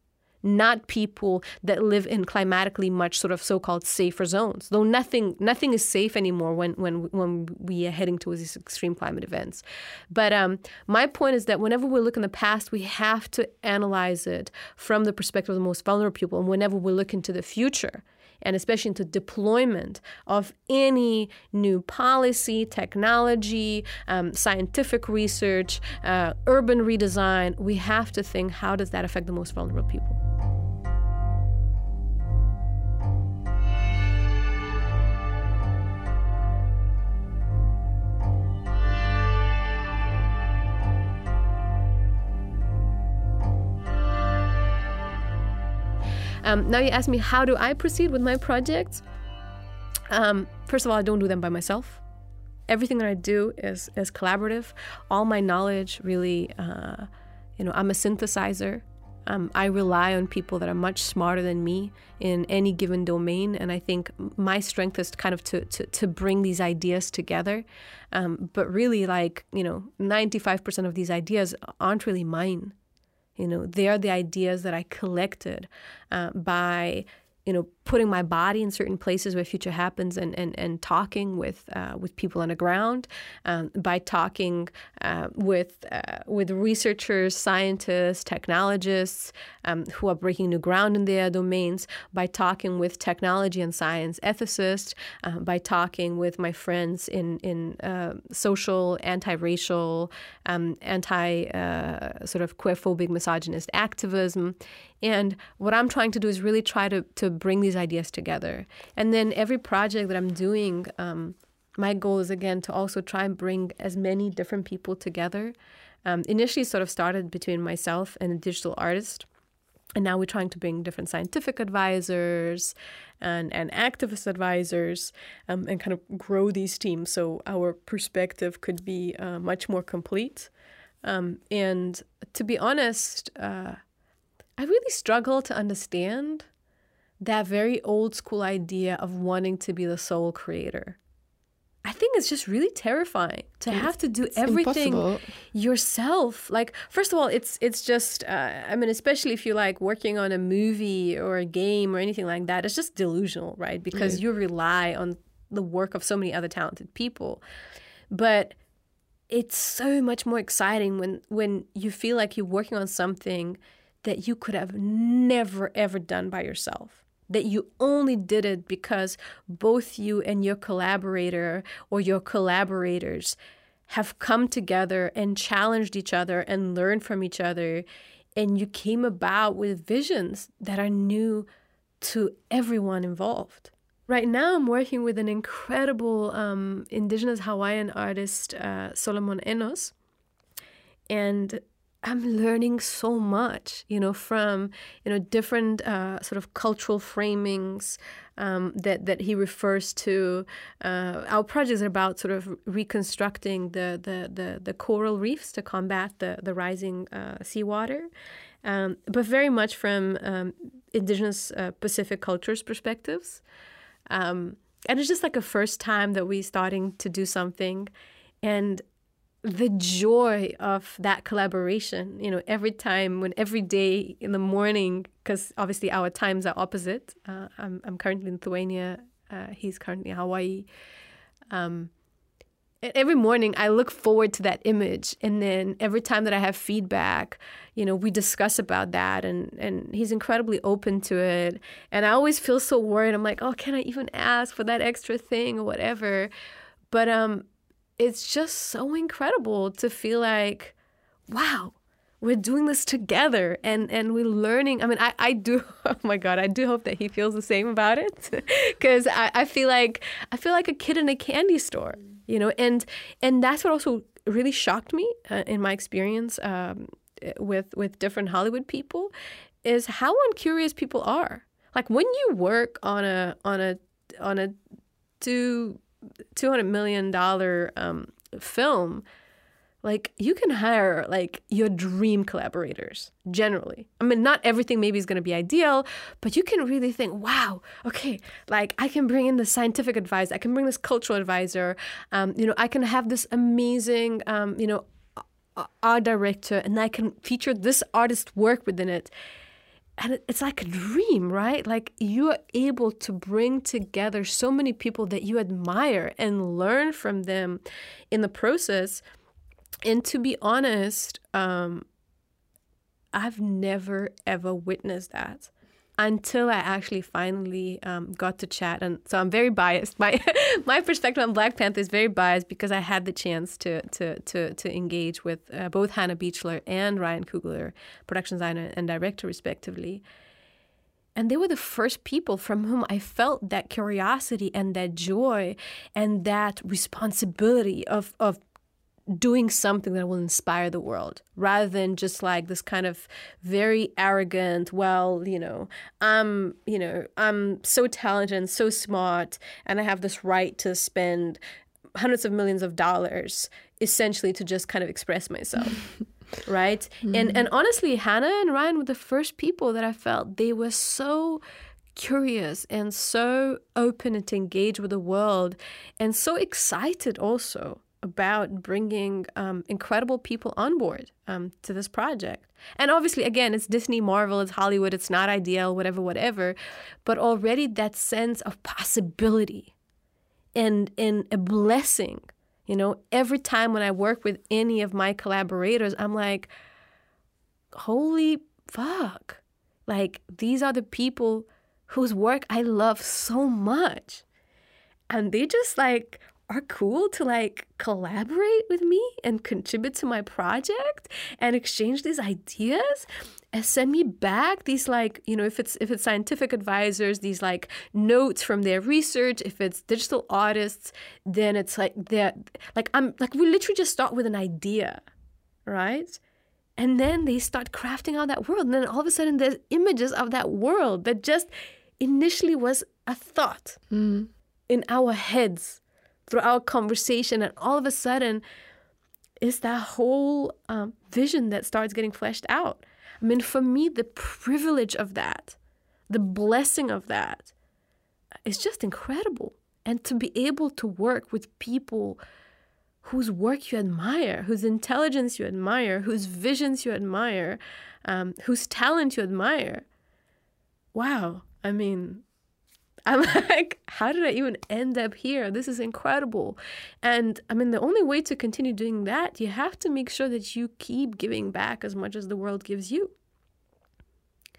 Speaker 1: not people that live in climatically much sort of so-called safer zones. Though nothing nothing is safe anymore when when when we are heading towards these extreme climate events. But um, my point is that whenever we look in the past, we have to analyze it from the perspective of the most vulnerable people, and whenever we look into the future and especially into deployment of any new policy, technology, um, scientific research, uh, urban redesign, we have to think how does that affect the most vulnerable people? Um, now you ask me, how do I proceed with my projects? Um, first of all, I don't do them by myself. Everything that I do is is collaborative. All my knowledge, really, uh, you know, I'm a synthesizer. Um, I rely on people that are much smarter than me in any given domain, and I think my strength is kind of to to, to bring these ideas together. Um, but really, like you know, 95% of these ideas aren't really mine. You know, they are the ideas that I collected uh, by you know, putting my body in certain places where future happens and, and, and talking with uh, with people on the ground, um, by talking uh, with uh, with researchers, scientists, technologists um, who are breaking new ground in their domains, by talking with technology and science ethicists, uh, by talking with my friends in in uh, social, anti-racial, um, anti uh, sort of queerphobic, misogynist activism, and what I'm trying to do is really try to, to bring these ideas together. And then every project that I'm doing, um, my goal is again to also try and bring as many different people together. Um, initially, sort of started between myself and a digital artist. And now we're trying to bring different scientific advisors and, and activist advisors um, and kind of grow these teams so our perspective could be uh, much more complete. Um, and to be honest, uh, I really struggle to understand that very old school idea of wanting to be the sole creator. I think it's just really terrifying to have to do everything impossible. yourself. Like, first of all, it's it's just. Uh, I mean, especially if you're like working on a movie or a game or anything like that, it's just delusional, right? Because you rely on the work of so many other talented people. But it's so much more exciting when when you feel like you're working on something that you could have never, ever done by yourself. That you only did it because both you and your collaborator or your collaborators have come together and challenged each other and learned from each other. And you came about with visions that are new to everyone involved. Right now, I'm working with an incredible um, indigenous Hawaiian artist, uh, Solomon Enos. And I'm learning so much, you know, from you know different uh, sort of cultural framings um, that that he refers to. Uh, our projects are about sort of reconstructing the the the, the coral reefs to combat the the rising uh, seawater, um, but very much from um, indigenous uh, Pacific cultures perspectives. Um, and it's just like a first time that we're starting to do something, and the joy of that collaboration you know every time when every day in the morning because obviously our times are opposite. Uh, I'm, I'm currently in lithuania uh, he's currently in hawaii. Um, every morning i look forward to that image and then every time that i have feedback you know we discuss about that and and he's incredibly open to it. And i always feel so worried. I'm like oh can i even ask for that extra thing or whatever? But um it's just so incredible to feel like, wow, we're doing this together and and we're learning. I mean i, I do oh my god i do hope that he feels the same about it. Because I, I feel like i feel like a kid in a candy store you know and and that's what also really shocked me uh, in my experience um, with with different hollywood people is how uncurious people are. Like when you work on a on a on a two two hundred million dollar um, film, like you can hire like your dream collaborators generally. I mean, not everything maybe is going to be ideal, but you can really think, wow, okay, like I can bring in the scientific advisor, I can bring this cultural advisor, um, you know, I can have this amazing, um, you know, art director, and I can feature this artist work within it and it's like a dream, right? Like you are able to bring together so many people that you admire and learn from them in the process. And to be honest, um, I've never ever witnessed that until I actually finally um, got to chat. And so I'm very biased. My my perspective on Black Panther is very biased because I had the chance to to to, to engage with uh, both Hannah Beachler and Ryan Coogler, production designer and director, respectively. And they were the first people from whom I felt that curiosity and that joy and that responsibility of, of doing something that will inspire the world rather than just like this kind of very arrogant well you know i'm you know i'm so talented and so smart and i have this right to spend hundreds of millions of dollars essentially to just kind of express myself right mm-hmm. and and honestly hannah and ryan were the first people that i felt they were so curious and so open to engage with the world and so excited also about bringing um, incredible people on board um, to this project. And obviously, again, it's Disney, Marvel, it's Hollywood, it's not ideal, whatever, whatever. But already that sense of possibility and, and a blessing. You know, every time when I work with any of my collaborators, I'm like, holy fuck. Like, these are the people whose work I love so much. And they just like are cool to like collaborate with me and contribute to my project and exchange these ideas and send me back these like you know if it's if it's scientific advisors these like notes from their research. If it's digital artists then it's like that like i'm like we literally just start with an idea right? And then they start crafting out that world. And then all of a sudden there's images of that world that just initially was a thought mm. in our heads through our conversation, and all of a sudden, it's that whole um, vision that starts getting fleshed out. I mean, for me, the privilege of that, the blessing of that, is just incredible. And to be able to work with people whose work you admire, whose intelligence you admire, whose visions you admire, um, whose talent you admire. Wow. I mean, I'm like, how did I even end up here? This is incredible. And I mean, the only way to continue doing that, you have to make sure that you keep giving back as much as the world gives you.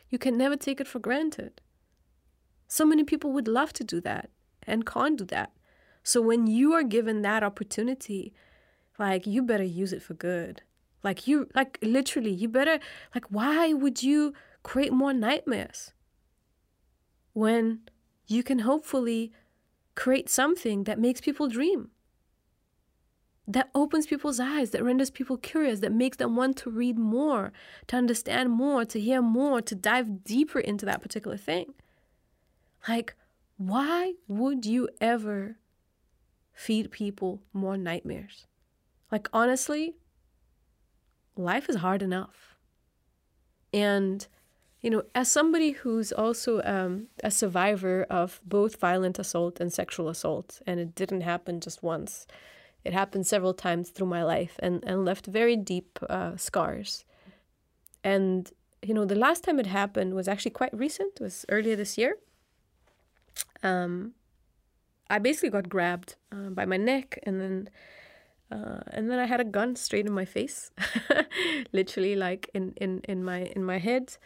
Speaker 1: You can never take it for granted. So many people would love to do that and can't do that. So when you are given that opportunity, like you better use it for good. Like you like literally, you better like why would you create more nightmares? When you can hopefully create something that makes people dream. that opens people's eyes, that renders people curious, that makes them want to read more, to understand more, to hear more, to dive deeper into that particular thing. Like, why would you ever feed people more nightmares? Like, honestly, life is hard enough. And, you know, as somebody who's also um, a survivor of both violent assault and sexual assault, and it didn't happen just once, it happened several times through my life and, and left very deep uh, scars. And, you know, the last time it happened was actually quite recent, it was earlier this year. Um, I basically got grabbed uh, by my neck and then uh, and then I had a gun straight in my face, literally like in, in, in my in my head.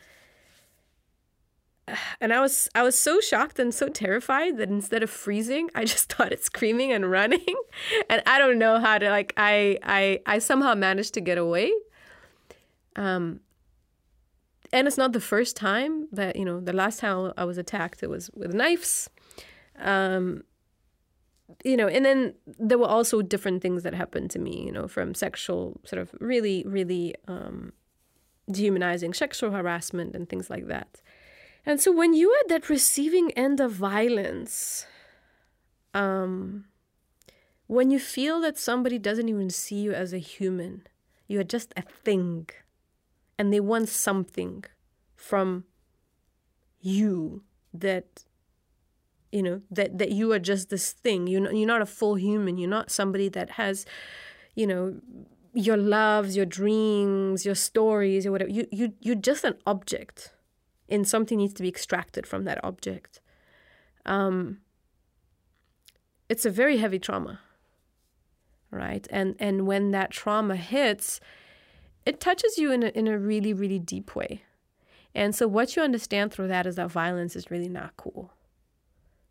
Speaker 1: And I was I was so shocked and so terrified that instead of freezing, I just started screaming and running. And I don't know how to like I I I somehow managed to get away. Um, and it's not the first time that you know the last time I was attacked it was with knives. Um, you know, and then there were also different things that happened to me, you know, from sexual sort of really, really um, dehumanizing sexual harassment and things like that. And so when you're at that receiving end of violence, um, when you feel that somebody doesn't even see you as a human, you are just a thing, and they want something from you that you know that that you are just this thing. You're not, you're not a full human. You're not somebody that has you know your loves your dreams your stories or whatever. You you you're just an object and something needs to be extracted from that object. Um it's a very heavy trauma right? And and when that trauma hits it touches you in a, in a really really deep way. And so what you understand through that is that violence is really not cool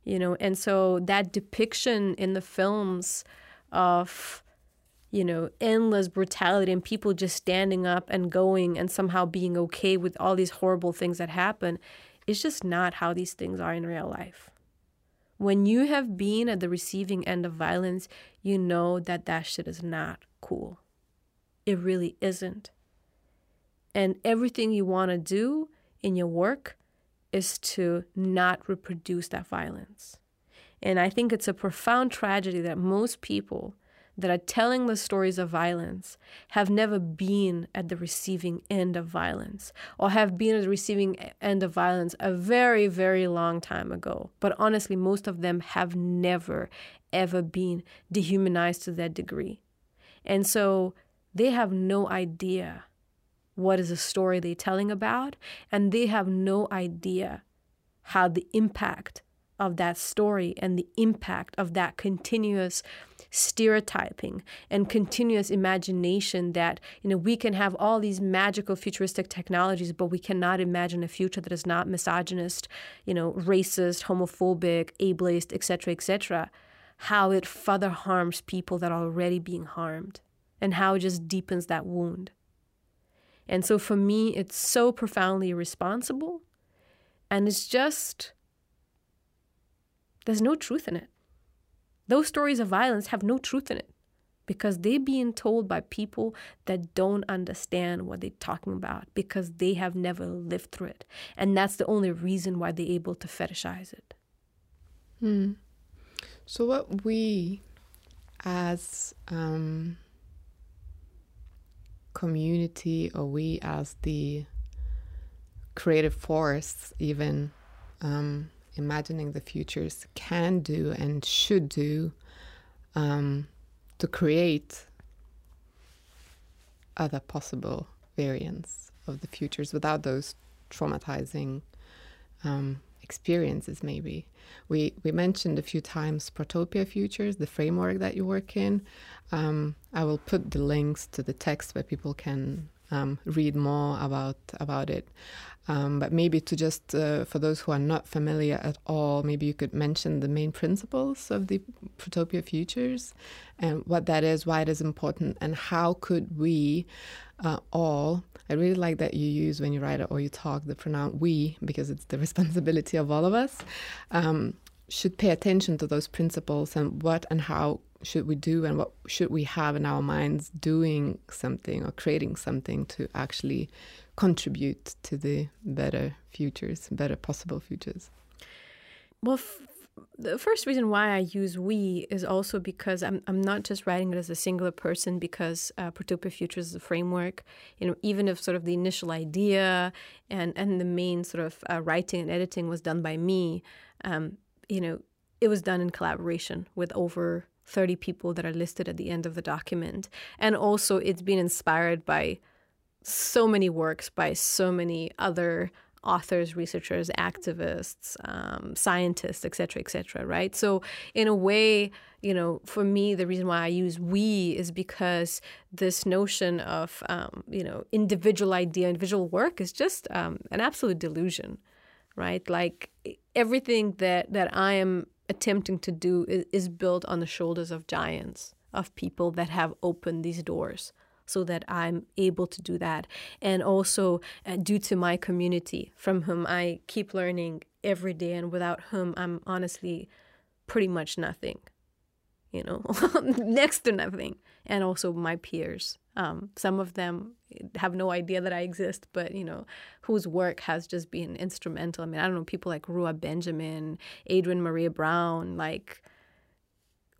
Speaker 1: you know? And so that depiction in the films of you know endless brutality and people just standing up and going and somehow being okay with all these horrible things that happen is just not how these things are in real life. When you have been at the receiving end of violence you know that that shit is not cool. It really isn't. And everything you want to do in your work is to not reproduce that violence. And I think it's a profound tragedy that most people that are telling the stories of violence have never been at the receiving end of violence or have been at the receiving end of violence a very, very long time ago. But honestly, most of them have never, ever been dehumanized to that degree. And so they have no idea what is the story they're telling about, and they have no idea how the impact of that story and the impact of that continuous stereotyping and continuous imagination that you know we can have all these magical futuristic technologies but we cannot imagine a future that is not misogynist you know racist homophobic ableist etc etc how it further harms people that are already being harmed and how it just deepens that wound and so for me, it's so profoundly irresponsible. And it's just, there's no truth in it. Those stories of violence have no truth in it because they're being told by people that don't understand what they're talking about because they have never lived through it. And that's the only reason why they're able to fetishize it.
Speaker 2: Hmm. So, what we as um, community or we as the creative force even um, imagining the futures can do and should do um, to create other possible variants of the futures without those traumatizing um, experiences maybe. We we mentioned a few times protopia futures the framework that you work in. Um, i will put the links to the text where people can um, read more about about it um, but maybe to just uh, for those who are not familiar at all maybe you could mention the main principles of the protopia futures and what that is why it is important and how could we uh, all I really like that you use when you write it or you talk the pronoun we because it's the responsibility of all of us. Um, should pay attention to those principles and what and how should we do and what should we have in our minds doing something or creating something to actually contribute to the better futures, better possible futures?
Speaker 1: Well, the first reason why I use we is also because I'm, I'm not just writing it as a singular person because uh, Protopia Futures is a framework. You know, even if sort of the initial idea and, and the main sort of uh, writing and editing was done by me, um, you know, it was done in collaboration with over 30 people that are listed at the end of the document. And also, it's been inspired by so many works by so many other authors, researchers, activists, um, scientists, etc., etc. right? So, in a way, you know, for me, the reason why I use we is because this notion of, um, you know, individual idea, individual work is just um, an absolute delusion, right? Like everything that that I am attempting to do is, is built on the shoulders of giants, of people that have opened these doors so that I'm able to do that. And also uh, due to my community from whom I keep learning every day and without whom I'm honestly pretty much nothing, you know, next to nothing. And also my peers. Um, some of them have no idea that I exist, but you know, whose work has just been instrumental. I mean, I don't know, people like Ruha Benjamin, Adrienne Maree Brown, like,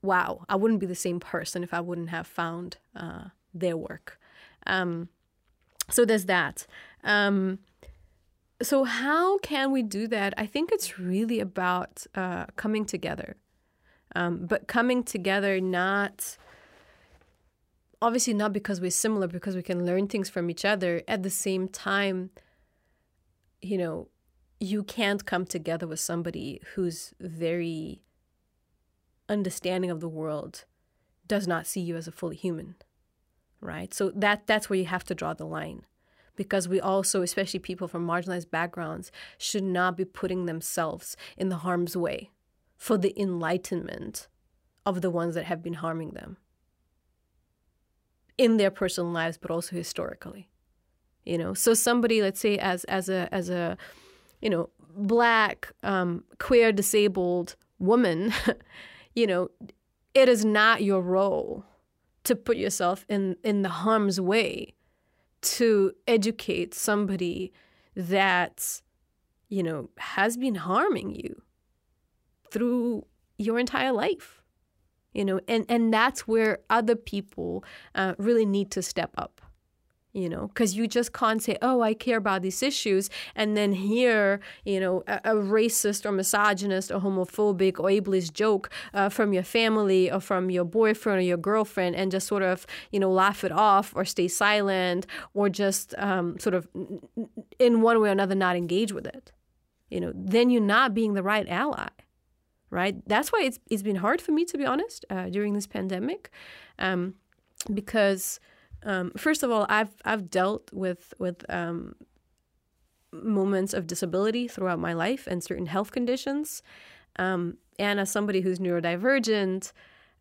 Speaker 1: wow, I wouldn't be the same person if I wouldn't have found uh, their work. Um, so there's that. Um, so how can we do that? I think it's really about uh, coming together, um, but coming together not obviously not because we're similar, because we can learn things from each other. At the same time, you know, you can't come together with somebody who's very understanding of the world, does not see you as a fully human right? So that that's where you have to draw the line. Because we also, especially people from marginalized backgrounds, should not be putting themselves in the harm's way for the enlightenment of the ones that have been harming them in their personal lives, but also historically. You know, so somebody, let's say, as as a as a you know black um, queer disabled woman, you know, it is not your role to put yourself in in the harm's way to educate somebody that you know has been harming you through your entire life you know and and that's where other people uh, really need to step up you know because you just can't say oh i care about these issues and then hear you know a, a racist or misogynist or homophobic or ableist joke uh, from your family or from your boyfriend or your girlfriend and just sort of you know laugh it off or stay silent or just um, sort of in one way or another not engage with it you know then you're not being the right ally right that's why it's, it's been hard for me to be honest uh, during this pandemic um, because um, first of all, I've I've dealt with with um, moments of disability throughout my life and certain health conditions. Um, and as somebody who's neurodivergent,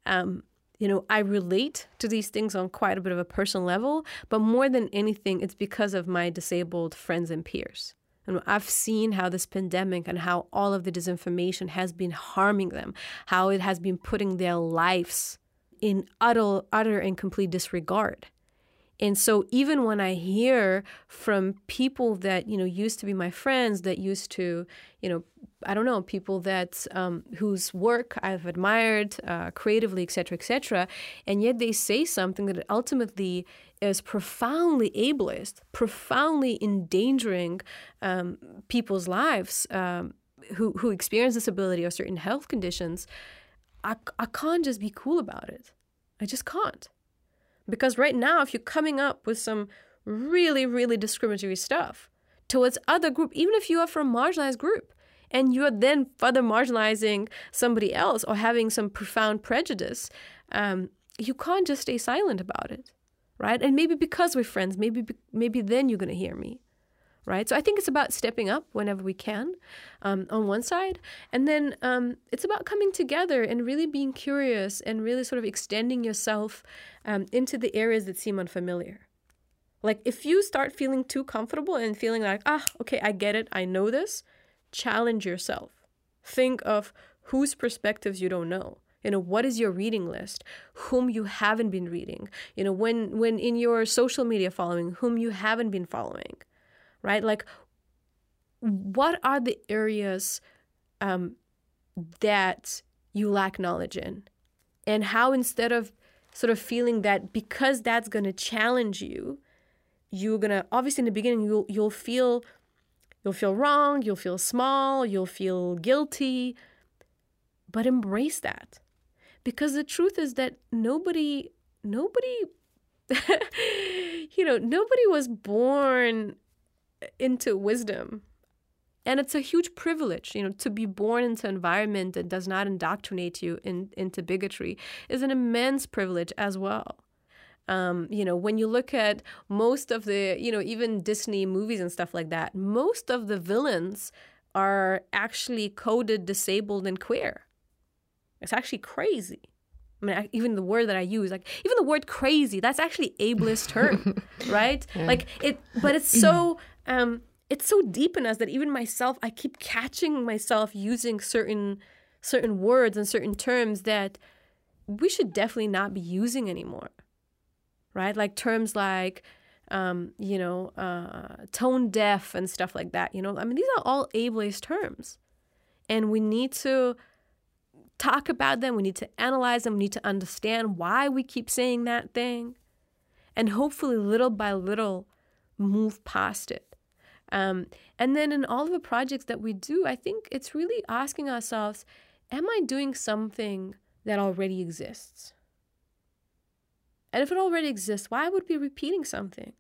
Speaker 1: um, you know, I relate to these things on quite a bit of a personal level. But more than anything, it's because of my disabled friends and peers. And I've seen how this pandemic and how all of the disinformation has been harming them, how it has been putting their lives in utter, utter and complete disregard. And so even when I hear from people that, you know, used to be my friends, that used to, you know, I don't know, people that um, whose work I've admired uh, creatively, et cetera, et cetera, and yet they say something that ultimately is profoundly ableist, profoundly endangering um, people's lives um, who, who experience disability or certain health conditions, I, I can't just be cool about it. I just can't. Because right now, if you're coming up with some really, really discriminatory stuff towards other group, even if you are from marginalized group, and you're then further marginalizing somebody else or having some profound prejudice, um, you can't just stay silent about it, right? And maybe because we're friends, maybe maybe then you're gonna hear me right? So I think it's about stepping up whenever we can um, on one side. And then um, it's about coming together and really being curious and really sort of extending yourself um, into the areas that seem unfamiliar. Like if you start feeling too comfortable and feeling like, ah, okay, I get it, I know this, challenge yourself. Think of whose perspectives you don't know you know what is your reading list whom you haven't been reading you know when when in your social media following whom you haven't been following right? Like what are the areas um, that you lack knowledge in? And how instead of sort of feeling that because that's going to challenge you you're going to obviously in the beginning you'll you'll feel you'll feel wrong you'll feel small you'll feel guilty. But embrace that. Because the truth is that nobody nobody you know nobody was born into wisdom and it's a huge privilege you know to be born into an environment that does not indoctrinate you in, into bigotry is an immense privilege as well um, you know when you look at most of the you know even disney movies and stuff like that most of the villains are actually coded disabled and queer it's actually crazy I mean, even the word that I use, like even the word crazy, that's actually ableist term, right? Yeah. Like it, but it's so um, it's so deep in us that even myself, I keep catching myself using certain certain words and certain terms that we should definitely not be using anymore, right? Like terms like, um, you know, uh, tone deaf and stuff like that. You know, I mean, these are all ableist terms, and we need to talk about them. We need to analyze them. We need to understand why we keep saying that thing, and hopefully, little by little, move past it. Um, and then in all of the projects that we do, I think it's really asking ourselves Am I doing something that already exists? And if it already exists, why would we be repeating something?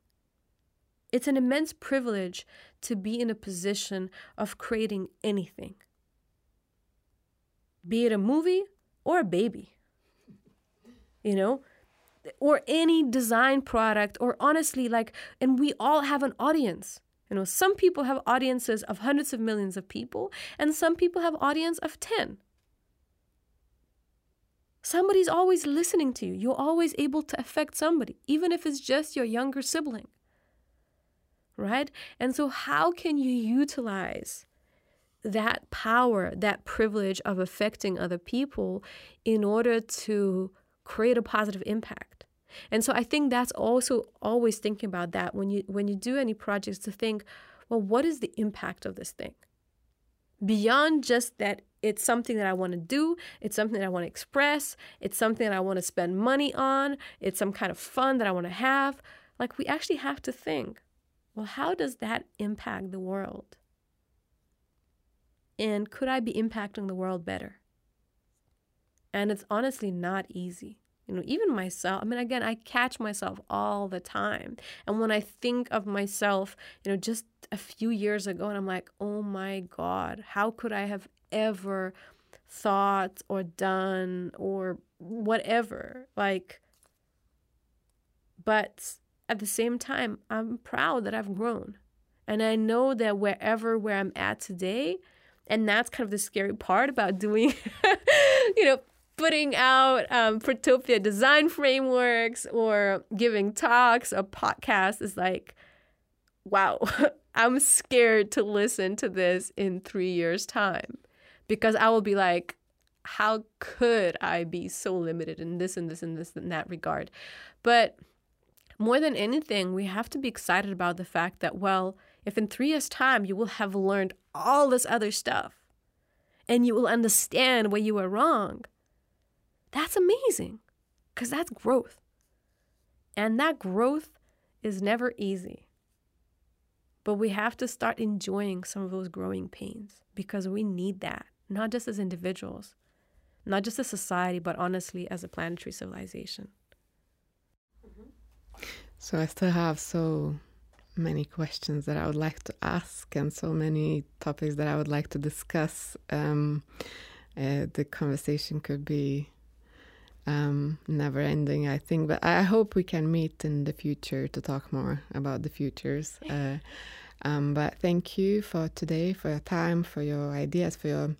Speaker 1: It's an immense privilege to be in a position of creating anything, be it a movie or a baby, you know, or any design product, or honestly, like, and we all have an audience. You know, some people have audiences of hundreds of millions of people, and some people have audience of 10. Somebody's always listening to you. You're always able to affect somebody, even if it's just your younger sibling. Right? And so, how can you utilize that power, that privilege of affecting other people in order to create a positive impact? And so I think that's also always thinking about that when you when you do any projects to think, well, what is the impact of this thing? Beyond just that it's something that I want to do, it's something that I want to express, it's something that I want to spend money on, it's some kind of fun that I want to have. Like we actually have to think, well, how does that impact the world? And could I be impacting the world better? And it's honestly not easy you know even myself i mean again i catch myself all the time. And when i think of myself you know just a few years ago and i'm like oh my god how could i have ever thought or done or whatever? Like but at the same time i'm proud that i've grown. And i know that wherever where i'm at today and that's kind of the scary part about doing you know putting out um, Protopia design frameworks or giving talks or podcasts is like, wow, I'm scared to listen to this in three years' time because I will be like, how could I be so limited in this and this and this and that regard? But more than anything, we have to be excited about the fact that, well, if in three years' time you will have learned all this other stuff and you will understand where you were wrong, that's amazing because that's growth. And that growth is never easy. But we have to start enjoying some of those growing pains because we need that, not just as individuals, not just as society, but honestly as a planetary civilization.
Speaker 2: So I still have so many questions that I would like to ask and so many topics that I would like to discuss. Um, uh, the conversation could be um, never ending, I think. But I hope we can meet in the future to talk more about the futures. Uh, um, but thank you for today, for your time, for your ideas, for your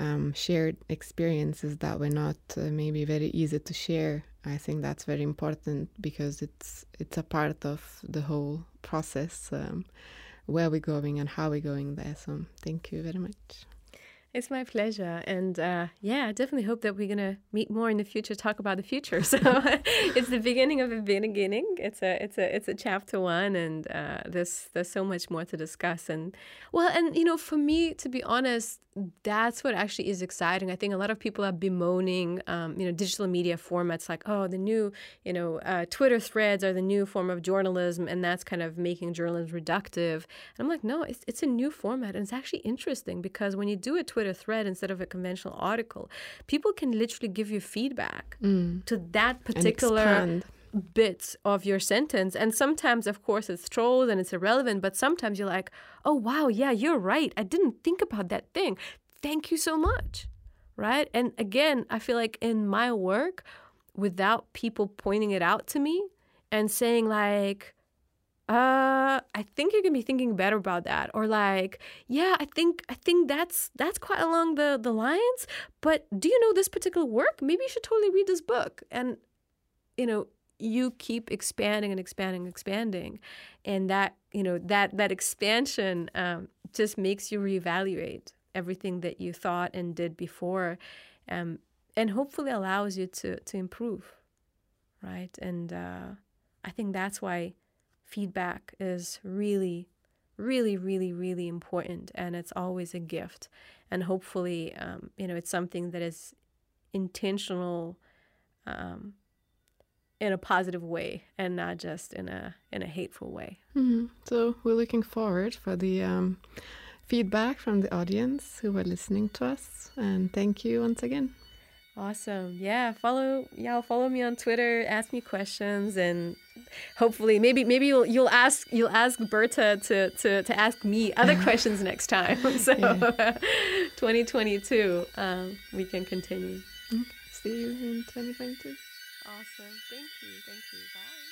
Speaker 2: um, shared experiences that were not uh, maybe very easy to share. I think that's very important because it's it's a part of the whole process, um, where we're going and how we're going there. So thank you very much.
Speaker 1: It's my pleasure. And uh, yeah, I definitely hope that we're going to meet more in the future, talk about the future. So it's the beginning of a beginning. It's a, it's a, it's a chapter one and uh, there's, there's so much more to discuss. And well, and you know, for me, to be honest, that's what actually is exciting. I think a lot of people are bemoaning, um, you know, digital media formats like, oh, the new, you know, uh, Twitter threads are the new form of journalism, and that's kind of making journalism reductive. And I'm like, no, it's, it's a new format, and it's actually interesting because when you do a Twitter thread instead of a conventional article, people can literally give you feedback mm. to that particular bits of your sentence. And sometimes, of course, it's trolls and it's irrelevant, but sometimes you're like, oh, wow, yeah, you're right. I didn't think about that thing. Thank you so much. Right. And again, I feel like in my work, without people pointing it out to me and saying, like, uh i think you can be thinking better about that or like yeah i think i think that's that's quite along the the lines but do you know this particular work maybe you should totally read this book and you know you keep expanding and expanding and expanding. And that you know that that expansion um, just makes you reevaluate everything that you thought and did before um, and hopefully allows you to to improve right? And uh, i think that's why feedback is really really really really important and it's always a gift. And hopefully um, you know it's something that is intentional um, in a positive way and not just in a in a hateful way.
Speaker 2: Mm-hmm. So we're looking forward for the um, feedback from the audience who are listening to us, and thank you once again.
Speaker 1: Awesome. Yeah, follow y'all follow me on Twitter, ask me questions and hopefully maybe maybe you'll you'll ask you'll ask Berta to to, to ask me other questions next time. So yeah. 2022 um, we can continue.
Speaker 2: Okay. See you in 2022.
Speaker 1: Awesome. Thank you. Thank you. Bye.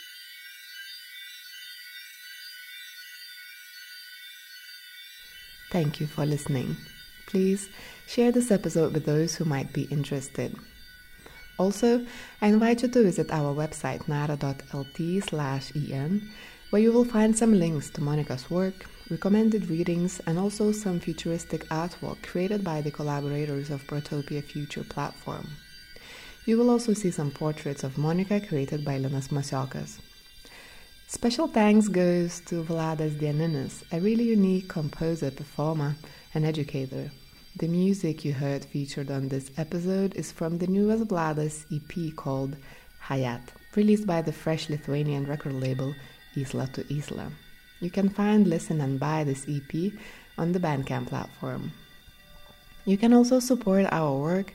Speaker 2: Thank you for listening. Please share this episode with those who might be interested. Also, I invite you to visit our website nara.lt slash en, where you will find some links to Monica's work, recommended readings, and also some futuristic artwork created by the collaborators of Protopia Future platform. You will also see some portraits of Monica created by Linas Masiokas. Special thanks goes to Vladas Dieninis, a really unique composer, performer, and educator. The music you heard featured on this episode is from the newest Vladas EP called Hayat, released by the fresh Lithuanian record label Isla to Isla. You can find, listen, and buy this EP on the Bandcamp platform. You can also support our work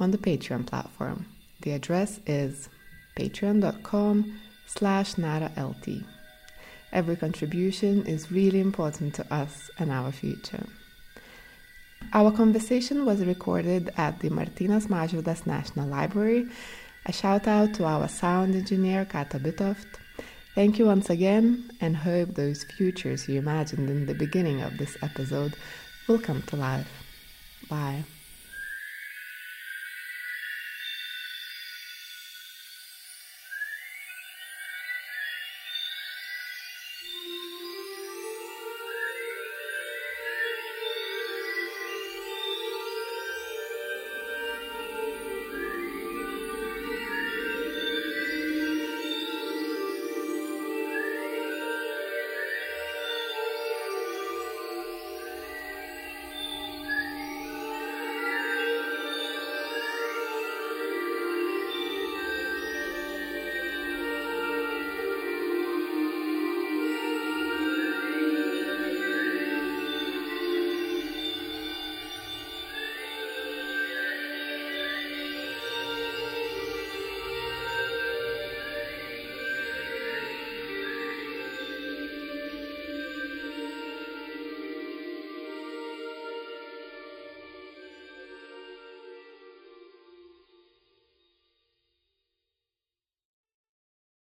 Speaker 2: on the Patreon platform. The address is patreon.com slash naralt. Every contribution is really important to us and our future. Our conversation was recorded at the Martynas Mažvydas National Library. A shout out to our sound engineer Kata Bitoft. Thank you once again and hope those futures you imagined in the beginning of this episode will come to life. Bye.